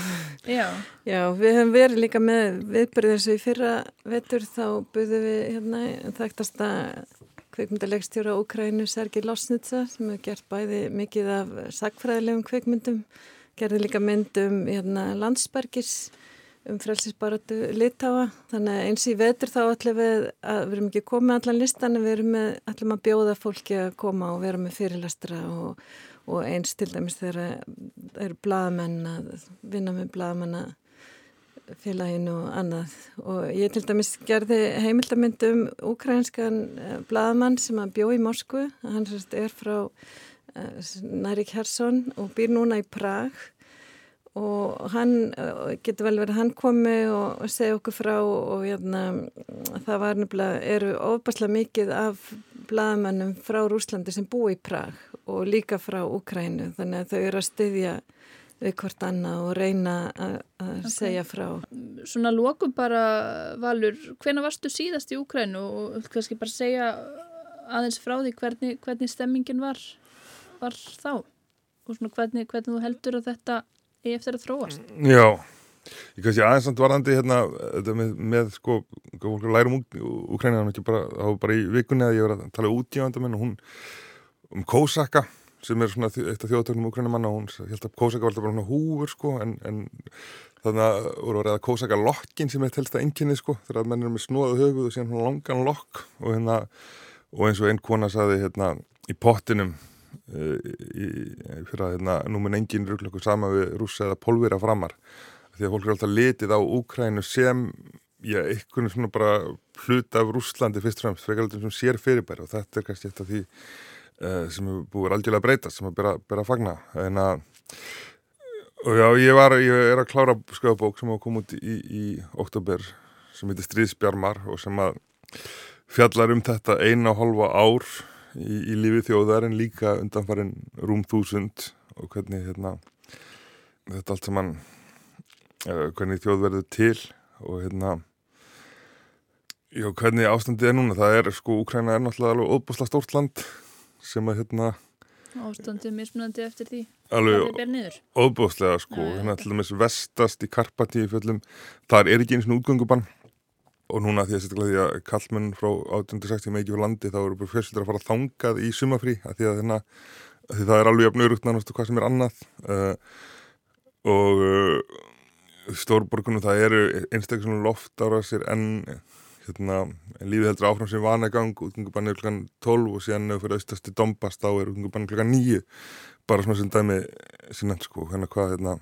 Já. Já, við hefum verið líka með viðbyrðið þessu í fyrra vetur þá buðum við hérna þekktasta kvikmyndalegstjóra Úkrænu Sergi Losnitsa sem hefur gert bæði mikið af sagfræðilegum kvikmyndum gerði líka myndum hérna, landsbergis um frelsisbaratu litáa þannig að eins í vetur þá ætlum við að við erum ekki komið allan listan en við erum með, ætlum að bjóða fólki að koma og vera með fyrirlastra og, og eins til dæmis þegar eru bladamenn að vinna með bladamenn félaginu og annað. Og ég til dæmis gerði heimildamind um ukrainskan eh, bladamann sem að bjó í Moskvu. Hann er frá uh, Nærik Hersson og býr núna í Prag og hann, eh, getur vel verið hann komi og, og segja okkur frá og jæna, hérna, það var nefnilega, eru ofbærslega mikið af bladamennum frá Rúslandi sem bú í Prag og líka frá Ukrænu þannig að þau eru að styðja við hvort annað og reyna að okay. segja frá. Svona lókum bara, Valur, hvena varstu síðast í Ukrænu og kannski bara segja aðeins frá því hvernig, hvernig stemmingin var, var þá og svona hvernig, hvernig þú heldur að þetta eftir að þróast. Já, ég kannski aðeins samt varðandi hérna með, með sko, lærum bara, þá bara í vikunni að ég var að tala útgjöfandum og hún um Kósaka sem er svona eitt af þjóðtöknum úkrænumanna og hún held að Kósaka var alltaf bara húfur sko en, en þannig að voru að reyða Kósaka lokkin sem er telsta enginni sko þegar að menn er með snóðu höfuð og síðan langan lokk og hérna og eins og einn kona saði hérna í pottinum fyrir að hérna, nú mun engin rugglöku sama við rúsa eða pólvira framar því að fólk er alltaf litið á Úkrænu sem já, einhvern svona bara hlut af Rúslandi fyrst og fremst, frekaraldum sem sér fyrirbæri og þetta er kannski eitt af því uh, sem er búið algjörlega að breyta, sem er bera, bera að fagna. En að og já, ég var, ég er að klára skjöfabók sem að koma út í, í oktober sem heitir Stríðsbjarmar og sem að fjallar um þetta eina og halva ár í, í lífi þjóðar en líka undanfarin rúm þúsund og hvernig hérna, þetta allt sem hann uh, hvernig þjóð verður til og hérna já, hvernig ástandið er núna. Það er sko, Úkræna er náttúrulega alveg óbúsla stórt land sem að hérna Ástandið mismunandi eftir því alveg óbúslega sko, hérna til dæmis vestast í Karpati í fjöllum, þar er ekki eins og útgöngubann og núna því að sérstaklega því að kallmenn frá 1860 með ekki fyrir landi þá eru bara fjölskyldur að fara þangað í sumafrí að því að, hérna, að því það er alveg jafn auðvitað náttúrulega hvað sem er annað. Uh, og uh, stórborgunum það eru einstaklega loft ára sér en hérna, lífið heldur áfram sem vanagang útgöngubannu klukkan 12 og síðan fyrir austasti dombast þá er útgöngubannu klukkan 9 bara svona sem dæmi síðan sko, hérna hvað hérna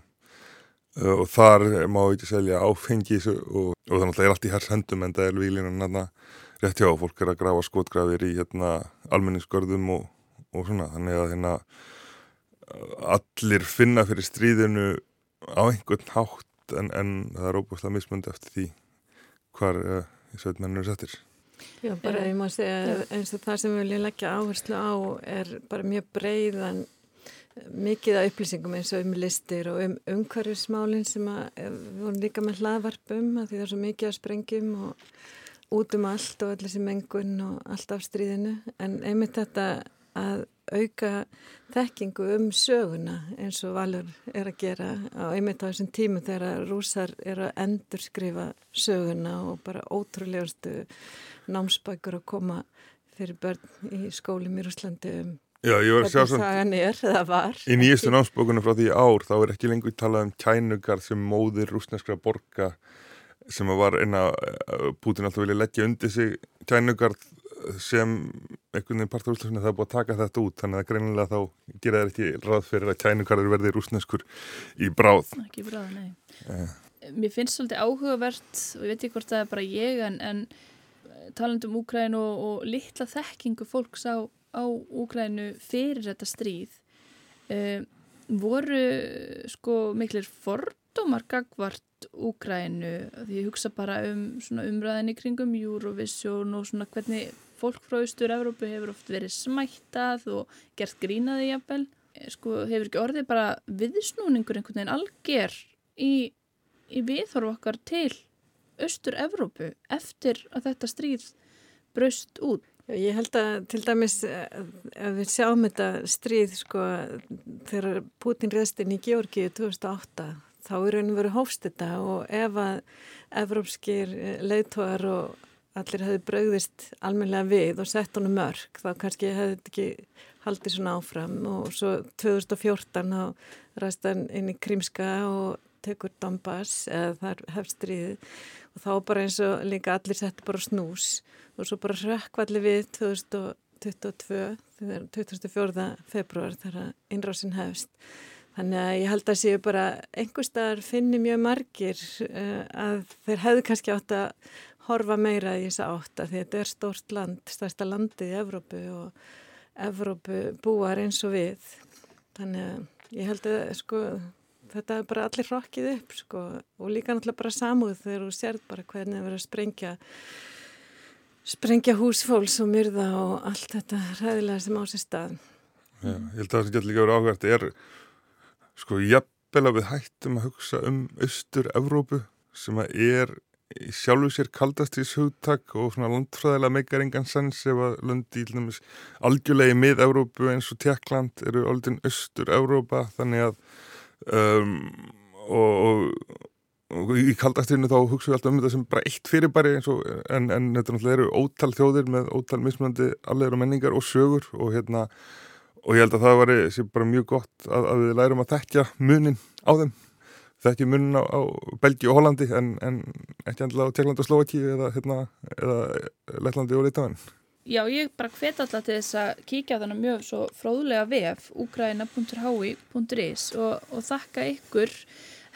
og þar má ekki selja áfengi og, og þannig að það er allt í hers hendum en það er výlinan hérna rétt hjá. Fólk er að grafa skotgrafir í hérna almenningsgörðum og, og svona. Þannig að hérna allir finna fyrir stríðinu á einhvern hátt en, en það er óbúinlega mismundi eftir því hvar uh, í sveitmenninu settir. Já, bara ég má segja eins og það sem við viljum leggja áherslu á er bara mjög breiðan mikið af upplýsingum eins og um listir og um umhverfismálinn sem að, eh, við vorum líka með hlaðvarpum að því það er svo mikið af sprengjum og út um allt og allir þessi mengun og allt af stríðinu. En einmitt þetta að auka þekkingu um söguna eins og Valur er að gera á einmitt á þessum tímu þegar rúsar er að endurskrifa söguna og bara ótrúlegustu námsbækur að koma fyrir börn í skólum í Rúslandi um Já, ég var að sjá svona er í nýjastu námsbókunum frá því í ár þá er ekki lengur talað um kænugar sem móðir rúsneskra borga sem var eina Putin alltaf vilja leggja undir sig kænugar sem einhvern veginn partur útlæsuna það er búið að taka þetta út þannig að greinilega þá gera þær ekki ráð fyrir að kænugarður verði rúsneskur í bráð Ekki bráða, nei. Eh. Mér finnst svolítið áhugavert og ég veit ekki hvort það er bara ég en, en talandum Úkrænu og, og litla þekkingu fólks á, á Úkrænu fyrir þetta stríð um, voru sko miklir fordómar gagvart Úkrænu því ég hugsa bara um umræðinni kringum Eurovision og svona hvernig fólk frá Austur-Európu hefur oft verið smættað og gert grínaði jafnvel sko hefur ekki orðið bara viðsnúningur einhvern veginn alger í, í viðhorf okkar til Austur-Európu eftir að þetta stríð braust út. Ég held að til dæmis eh, ef við sjáum þetta stríð sko þegar Putin reðst inn í Georgíu 2008 þá er og verið hófst þetta og ef að evrópskir leiðtóðar og allir hefði brauðist almenlega við og sett honum mörg þá kannski hefði þetta ekki haldið svona áfram. Og svo 2014 þá ræst hann inn í Krímska og tekur Donbass eða þar hefst stríðið. Og þá bara eins og líka allir settu bara snús. Og svo bara rökkvalli við 2022 þegar 24. februar þegar innrásin hefst. Þannig að ég held að séu bara einhver staðar finni mjög margir uh, að þeir hefðu kannski átt að horfa meira í þessa átt að þetta er stórt land, stærsta landið í Evrópu og Evrópu búar eins og við. Þannig að ég held að sko þetta er bara allir rokkið upp sko. Og líka náttúrulega bara samúð þegar þú sér bara hvernig það verður að sprengja sprengja húsfólks og myrða og allt þetta ræðilega sem á sér stað. Já, ég held að það sem getur líka verið áhverð er sko jafnvel að við hættum að hugsa um austur-Evrópu sem að er í sjálfu sér kaldastis hugtak og svona landfræðilega meikar engan sens ef að löndi í algjörlega í mið-Evrópu eins og Tjekkland eru aldinn austur-Evrópa þannig að um, og, og, og í kaldastirinu þá hugsaum við alltaf um þetta sem bara eitt fyrirbæri og, en, en þetta náttúrulega eru ótal þjóðir með ótal mismunandi allir og menningar og sögur og hérna og ég held að það var bara mjög gott að, að við lærum að þekkja munin á þeim. Þekki munin á, á Belgi og Hollandi en, en ekki endilega á Tjekkland og Slovaki eða, hérna, eða Lettlandi og Litáin Já, ég bara hvet alltaf til þess að kíkja á þennan mjög svo fróðlega vef ukraina.hui.is og, og þakka ykkur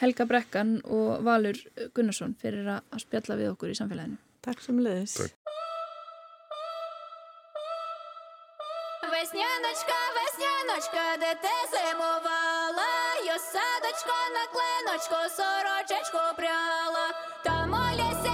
Helga Brekkan og Valur Gunnarsson fyrir að spjalla við okkur í samfélaginu. Takk sem leiðis. Весняночка, весняночка, де ти зимувала, Йо садочко на клиночку, сорочечку пряла, Там у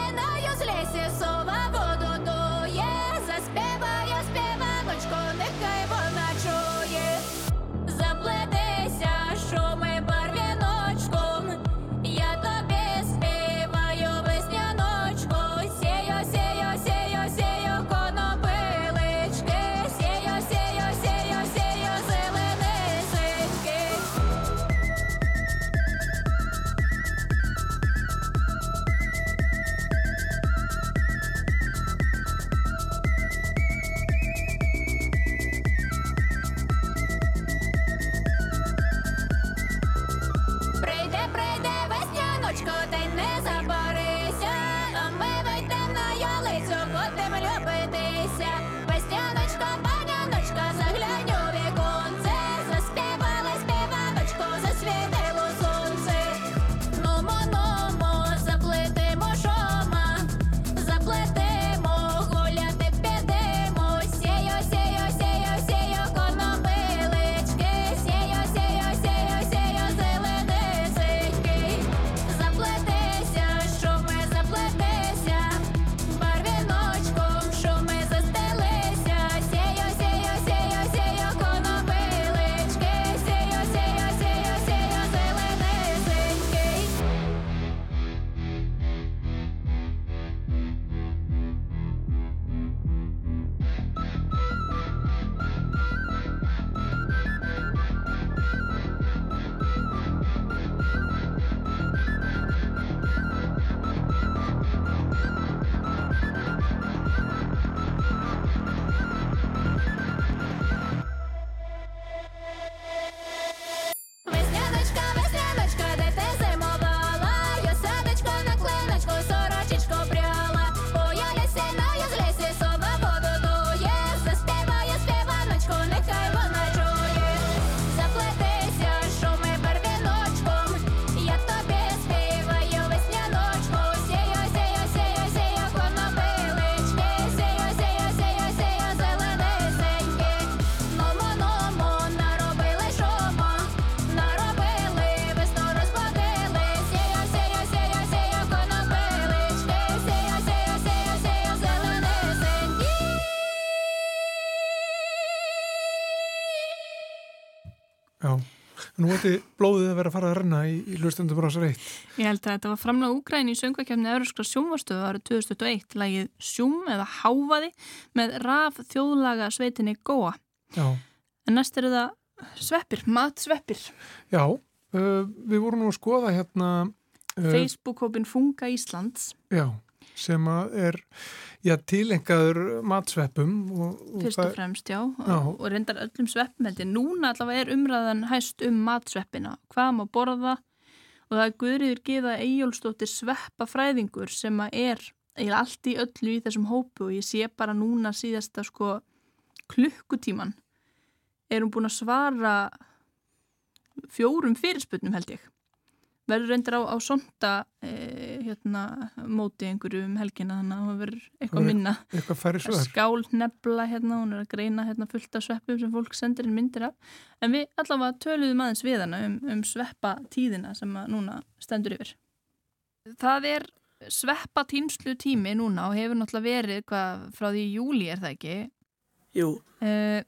ætti blóðið að vera að fara að renna í, í hlustendum brásar eitt. Ég held að þetta var framlega Úgræn í söngvakefni Európskra sjónvarstöðu árið 2021 lagið Sjúm eða Hávaði með raf þjóðlaga sveitinni Góa. Já, En næst eru það sveppir, matsveppir. já uh, við vorum nú að skoða hérna uh, Facebook-hópin Funga Íslands já, sem að er já, tilengaður matsveppum og, og fyrst og fremst, já, Já. og reyndar öllum ég. Núna allavega er umræðan hæst um matsveppina, hvað má borða? Og það er Guðriður Gíða Eyjólfsdóttir sveppafræðingur sem er allt í öllu í þessum hópu og ég sé bara núna síðasta sko klukkutíman er hún búin að svara fjórum fyrirspurnum held ég. Verður reyndar á, á sonda e, hérna móti einhverju um helgina þannig að það verður eitthvað minna. eitthvað skál nefla hérna, hún er að greina hérna fullt af sveppum sem fólk sendir inn myndir af. En við allavega töluðum aðeins við hana um, um sveppa tíðina sem að núna stendur yfir. Það er sveppa tímslu tími núna og hefur náttúrulega verið hvað frá því júli er það ekki? Jú, uh,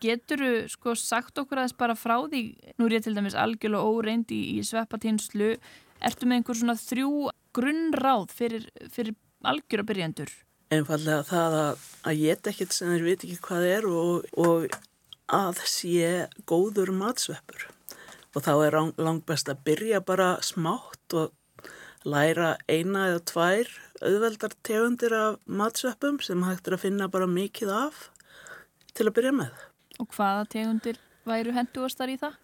getur sko sagt okkur aðeins bara frá því? Nú er ég til dæmis algjörlega óreind í, í sveppa tímslu ertu með einhver svona þrjú grunnráð fyrir, fyrir algjöra byrjandur einfallega það að, að geta ekkert sem þeir veit ekki hvað er og, og að sé góður matsveppur. Og þá er lang- langbest að byrja bara smátt og læra eina eða tvær auðveldar tegundir af matsveppum sem hægt er að finna bara mikið af til að byrja með. Og hvaða tegundir væru henduastar í það?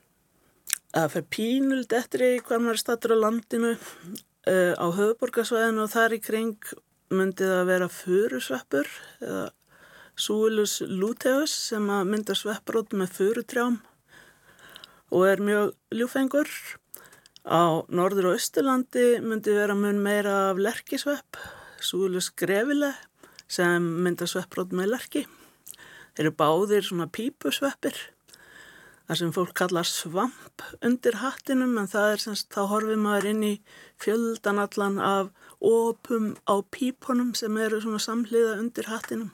Það fer pínult eftir í hvað maður stattur á landinu uh, á höfuborgarsvæðinu og þar í kring myndi það vera furusveppur eða Suilus luteus sem að mynda svepprót með furutrjám og er mjög ljúfengur. Á norður og austurlandi myndi vera mun meira af lerkisvepp, Suilus grefile sem mynda svepprót með lerki. Þeir eru báðir svona pípusveppir það sem fólk kallar svamp undir hattinum en það er semst, þá horfið maður inn í fjöldan allan af opum á pípunum sem eru svona samhliða undir hattinum.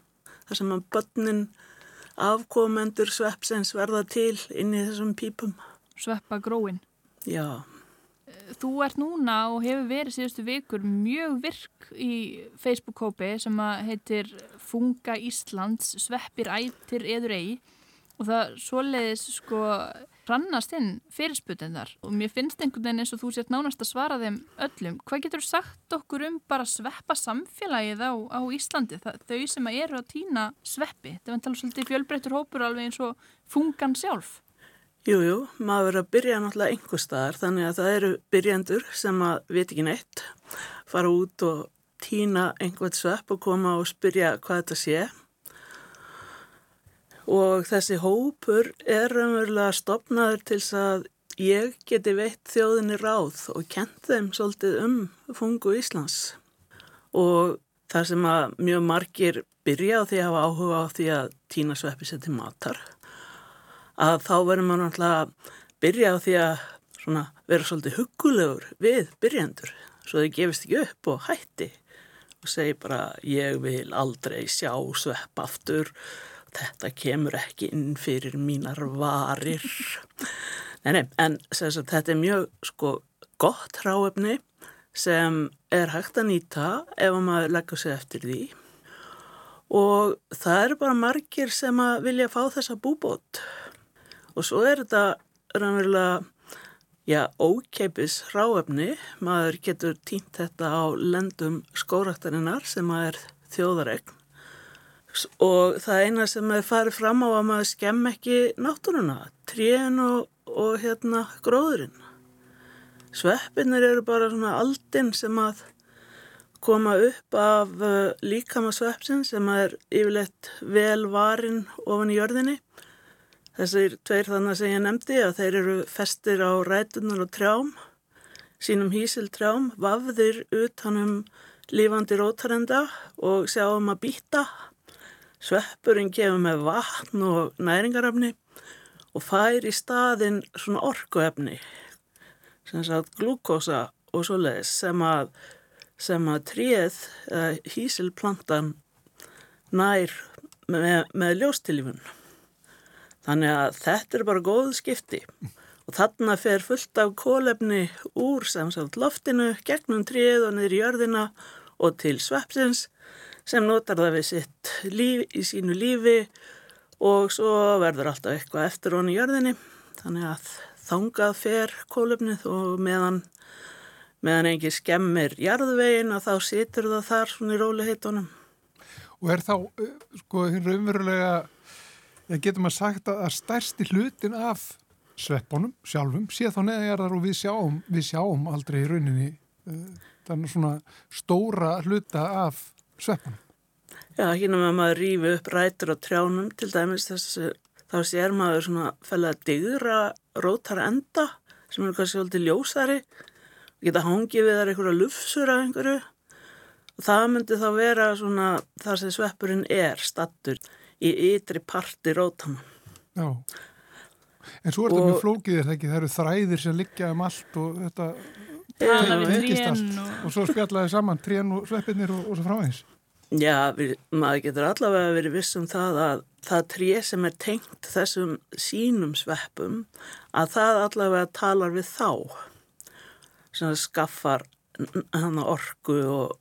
Það sem að börnin afkomendur sveppsins verða til inn í þessum pípum. Sveppa gróin. Já, Þú ert núna og hefur verið síðustu vikur mjög virk í Facebook-kópi sem að heitir Funga Íslands, sveppir ættir eður eigi og það svoleiðis sko hrannast inn fyrirsputendar og mér finnst einhvern veginn eins og þú sért nánast að svara þeim öllum. Hvað getur sagt okkur um bara sveppa samfélagið á, á Íslandi, það, þau sem að eru að týna sveppi? Það er að tala svolítið fjölbreyttur hópur alveg eins og fungan sjálf. jú, jú, maður verður að byrja náttúrulega einhver staðar þannig að það eru byrjandur sem að veit ekki neitt, fara út og týna einhvern svepp og koma og spyrja hvað þetta sé. Og þessi hópur er raunverulega stopnaður til að ég geti veitt þjóðinni ráð og kent þeim svolítið um fungu Íslands. Og það sem að mjög margir byrja á því að hafa áhuga á því að týna sveppi sér til matar, að þá verður maður náttúrulega byrja á því að svona, vera svolítið huggulegur við byrjandur, svo þau gefist ekki upp og hætti og segi bara ég vil aldrei sjá svepp aftur þetta kemur ekki inn fyrir mínar varir. Nei, nei, en sagt, þetta er mjög sko gott hráefni sem er hægt að nýta ef maður leggur sig eftir því. Og það eru bara margir sem að vilja fá þessa búbót. Og svo er þetta raunverulega já, ókeipis hráefni, maður getur týnt þetta á lendum skóraktarinnar sem að er þjóðaregn og það eina sem er farið fram á að maður skemm ekki náttúruna, trén og, og hérna gróðurinn. Sveppinir eru bara svona aldinn sem að koma upp af uh, líkama sveppsin sem er yfirleitt vel varin ofan í jörðinni. Þessir tveir þannig sem ég nefndi að þeir eru festir á rætunar og trjám, sínum hísiltrjám, vafðir utanum lífandi rótarenda og sjáum að býta. Sveppurinn gefur með vatn og næringarefni og fær í staðinn svona orkuefni, sem sagt glúkosa og svoleiðis sem að, sem að tríð hísilplantan nær með, með ljóstilífun. Þannig að þetta er bara góð skipti og þarna fer fullt af kólefni úr samsagt loftinu, gegnum tríð og niður í jörðina og til sveppsins sem notar það við sitt líf, í sínu lífi og svo verður alltaf eitthvað eftir honi í jörðinni. Þannig að þangað fer kólefnið og meðan, meðan engi skemmir jarðvegin að þá situr það þar svona í róliheitunum. Og er þá, uh, sko, hinn raunverulega, eða getur maður sagt að stærsti hlutin af sveppunum sjálfum sé þá neðjarðar og við sjáum, við sjáum aldrei í rauninni uh, þannig svona stóra hluta af sveppunum. Já, hérna með maður rífi upp rætur á trjánum til dæmis þessu, þá sér maður svona fælega að digra rótara enda sem eru kannski svolítið ljósari og geta hangið við þar einhverja lufsur af einhverju og það myndi þá vera svona þar sem sveppurinn er stattur í ytri parti rótana. Já. En svo er þetta með flókið er það ekki, það eru þræðir sem liggja um allt og þetta Tala við tengist trén og... og svo spjallaði saman trén og sveppinir og, og svo framvegis. Já, við, maður getur allavega verið viss um það að það tré sem er tengt þessum sínum sveppum að það allavega talar við þá sem skaffar hann orku og,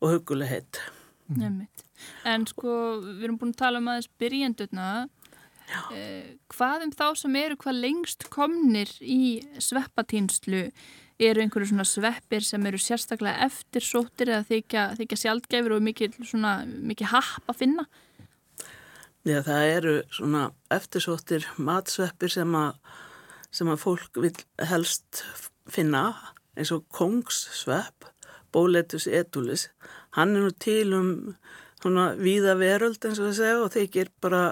og hugulegheit. Nefnitt. En sko, við erum búin að tala um aðeins byrjendurna. Eh, hvað um þá sem eru hvað lengst komnir í sveppatýnslu? Eru einhverju svona sveppir sem eru sérstaklega eftirsóttir eða þykja, þykja sjaldgæfur og mikið, svona, mikið happ að finna? Já, það eru svona eftirsóttir matsveppir sem að, sem að fólk vil helst finna eins og kongssvepp, Boletus edulis. Hann er nú til um svona víða veröld eins og það segja og þykir bara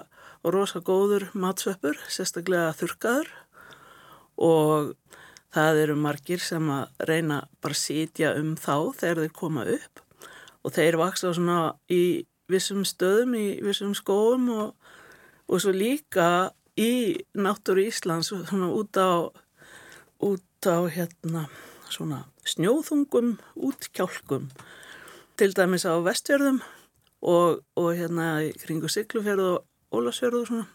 rosa góður matsveppur, sérstaklega þurkaður og það eru margir sem að reyna bara að sitja um þá þegar þeir koma upp og þeir vaksa svona í vissum stöðum, í vissum skóum og, og svo líka í náttúru Íslands svona út á, út á hérna svona snjóþungum útkjálkum til dæmis á vestjörðum og, og hérna í kringu Siglufjörðu og svona.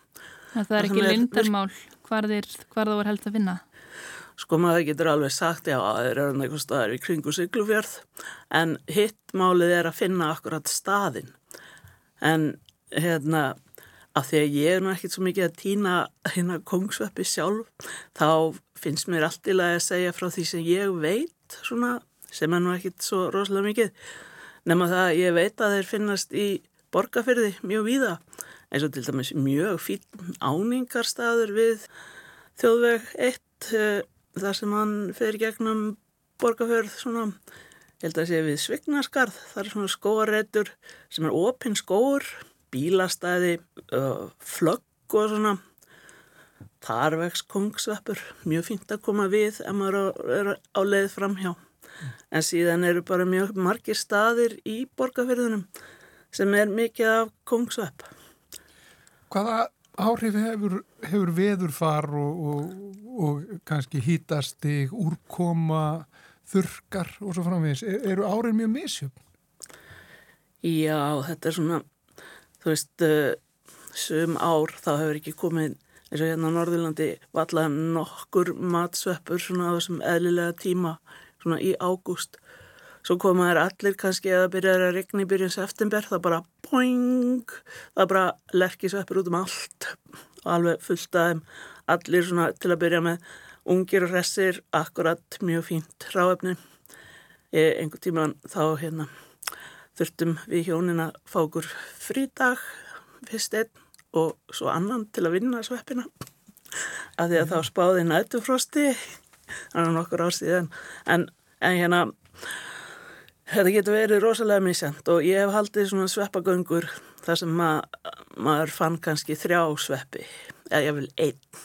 Það er ekki lindarmál hvar, hvar það var held að finna. Sko maður getur alveg sagt, já, það er hann eitthvað staðar í kringu Siglufjörð, en hitt málið er að finna akkurat staðinn. En hérna, af því að ég er nú ekkit svo mikið að týna hérna kongsveppi sjálf, þá finnst mér allt í lagi að segja frá því sem ég veit, svona, sem er nú ekkit svo rosalega mikið, nema það að ég veit að þeir finnast í borgarfyrði mjög víða, eins og til dæmis mjög fín áningarstaður við þjóðveg 1 eh, þar sem hann fer gegnum borgarfjörð svona, ég held að sé við Svignaskarð, það er svona skóareitur sem er opinn skóur, bílastæði, flögg og svona, þar vex kongsveppur, mjög fínt að koma við ef maður er- á leið framhjá. En síðan eru bara mjög margir staðir í borgarfjörðunum sem er mikið af kongsvepp. Hvaða áhrif hefur, hefur veðurfar og, og, og kannski hítastig, úrkoma, þurkar og svo framvegis? Er, eru árin mjög misjöfn? Já, þetta er svona, þú veist, uh, sum ár þá hefur ekki komið, eins og hérna á Norðurlandi, valla nokkur matsveppur svona á þessum eðlilega tíma, svona í ágúst. Svo koma þær allir kannski að byrja að regna í byrjun september, það bara boing, það bara lerkisveppur út um allt alveg fullt af þeim, allir svona til að byrja með ungir og hressir, akkurat mjög fínt ráefni. Einhver tíman þá hérna þurftum við hjónin að fá okkur frídag fyrst einn og svo annan til að vinna sveppina af því að þá spáði nætufrosti þannig að nokkur ár síðan en, en hérna þetta getur verið rosalega misjant og ég hef haldið svona sveppagöngur þar sem ma maður fann kannski þrjá sveppi eða ég vil einn.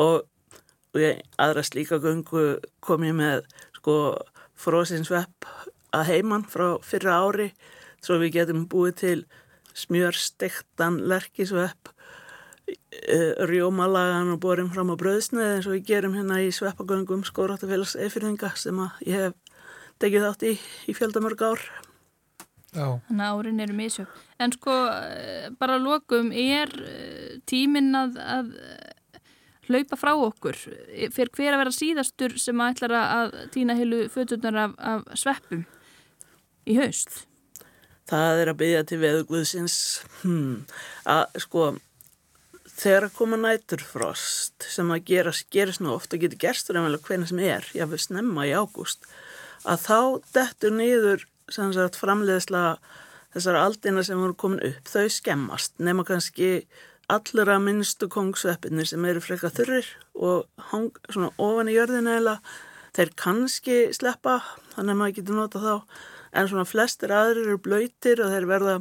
Og, og ég aðra slíka göngu kom ég með sko frosinn svepp að heiman frá fyrra ári svo við getum búið til smjörstektan lerkisvepp eh, rjómalagan og borin fram á bröðsneið eins og við gerum hérna í sveppagöngum skóráttafélags eifyrðinga sem að ég hef tekið þátt í í fjöldamörg ár. Já. Þannig að árin eru misjöf. En sko, eh, bara að lokum, er eh, tíminn að, að eh, hlaupa frá okkur? Fyrir hver að vera síðastur sem að ætlar að týna heilu fötunar af, af sveppum í haust? Það er að byggja til veðugvöðsins hmm, að sko þegar að koma næturfrost sem að gerast, gerist nú ofta getur gerstur ef hvernig sem er, ég vil snemma í ágúst að þá dettur niður sagt, framleiðsla þessar aldina sem voru komin upp, þau skemmast nema kannski allra minnstu kongsveppinir sem eru freka þurrir og hang, svona ofan í jörðinu eða þeir kannski sleppa þannig að maður getur nota þá en svona flestir aðrir eru blöytir og þeir verða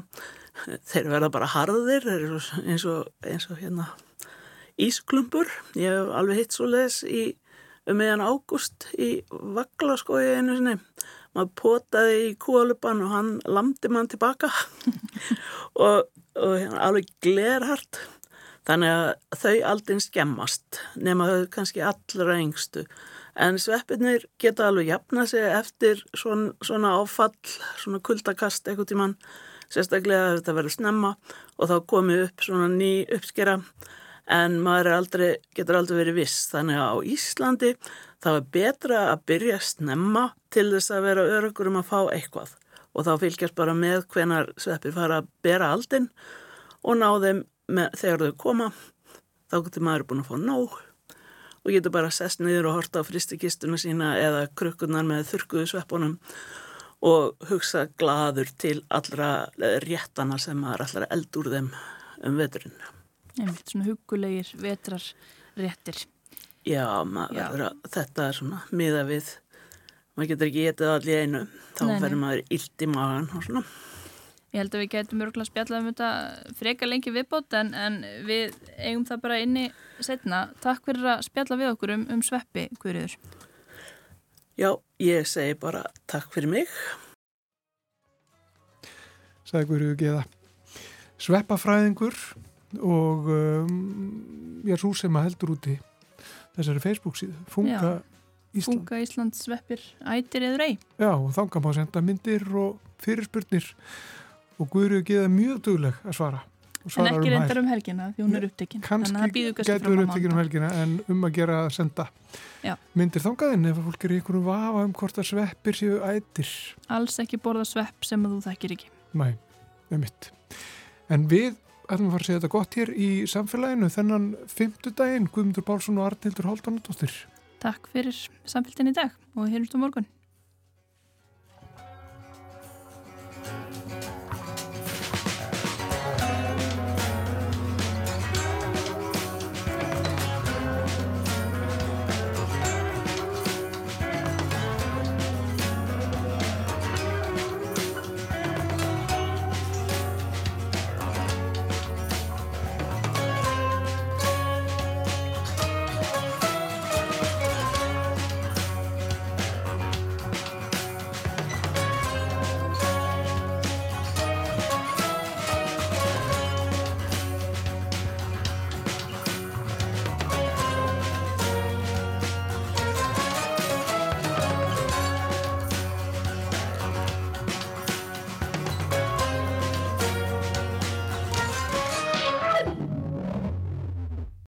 þeir verða bara harðir. Eins og, eins og hérna ísklumpur. Ég hef alveg hitt svo les í um meðan ágúst í vaglaskói einu sinni. Maður potaði í kúalupan og hann lamdi mann tilbaka. (laughs) Og, og hérna, alveg glerhart. Þannig að þau aldinn skemmast nema þau kannski allra yngstu. En sveppinir geta alveg jafna sig eftir svona, svona áfall svona kuldakast eitthvað tíman sérstaklega að þetta verður snemma og þá komið upp svona ný uppskera en maður aldrei, getur aldrei verið viss. Þannig að á Íslandi þá er betra að byrja snemma til þess að vera örugur um að fá eitthvað. Og þá fylgjast bara með hvenar sveppir fara að bera aldinn og ná þeim með, þegar þau koma. Þá getur maður búin að fá nóg. Og getur bara sest niður og horta á fristikistuna sína eða krukkunar með þurkuðu sveppunum og hugsa gladur til allra réttana sem maður allra eld úr þeim um veturinn. Einmitt, svona hugulegir vetrar réttir. Já, Já. Að, þetta er svona miða við, maður getur ekki getið allir í einu, þá verður maður illt í magan og svona. Ég held að við getum örgulega spjallað um þetta freka lengi viðbót en, en við eigum það bara inni setna. Takk fyrir að spjalla við okkur um, um sveppi, Guðriður. Já, ég segi bara takk fyrir mig. sagði Guðrúðu Geða. Sveppafræðingur og um, ég er svo sem að heldur úti þessari Facebook síðu, Funga Já. Ísland. Funga Íslands sveppir ætir eður ei. Já, og þangað má senda myndir og fyrirspurnir og Guðrúðu Geða er mjög dugleg að svara. En ekki um reyndar um helgina því hún er upptekinn. Það kannski getur upptekinn um helgina en um að gera að senda Já. myndir þangaðinn ef fólk er í einhverju vafa um hvort að sveppir séu ætir. Alls ekki borða svepp sem þú þekkir ekki. Nei, um mitt. En við ætlum að fara að segja þetta gott hér í samfélaginu þennan fymtudaginn Guðmundur Pálsson og Arnildur Háldanadóttir. Takk fyrir samfélgin í dag og hér um morgun.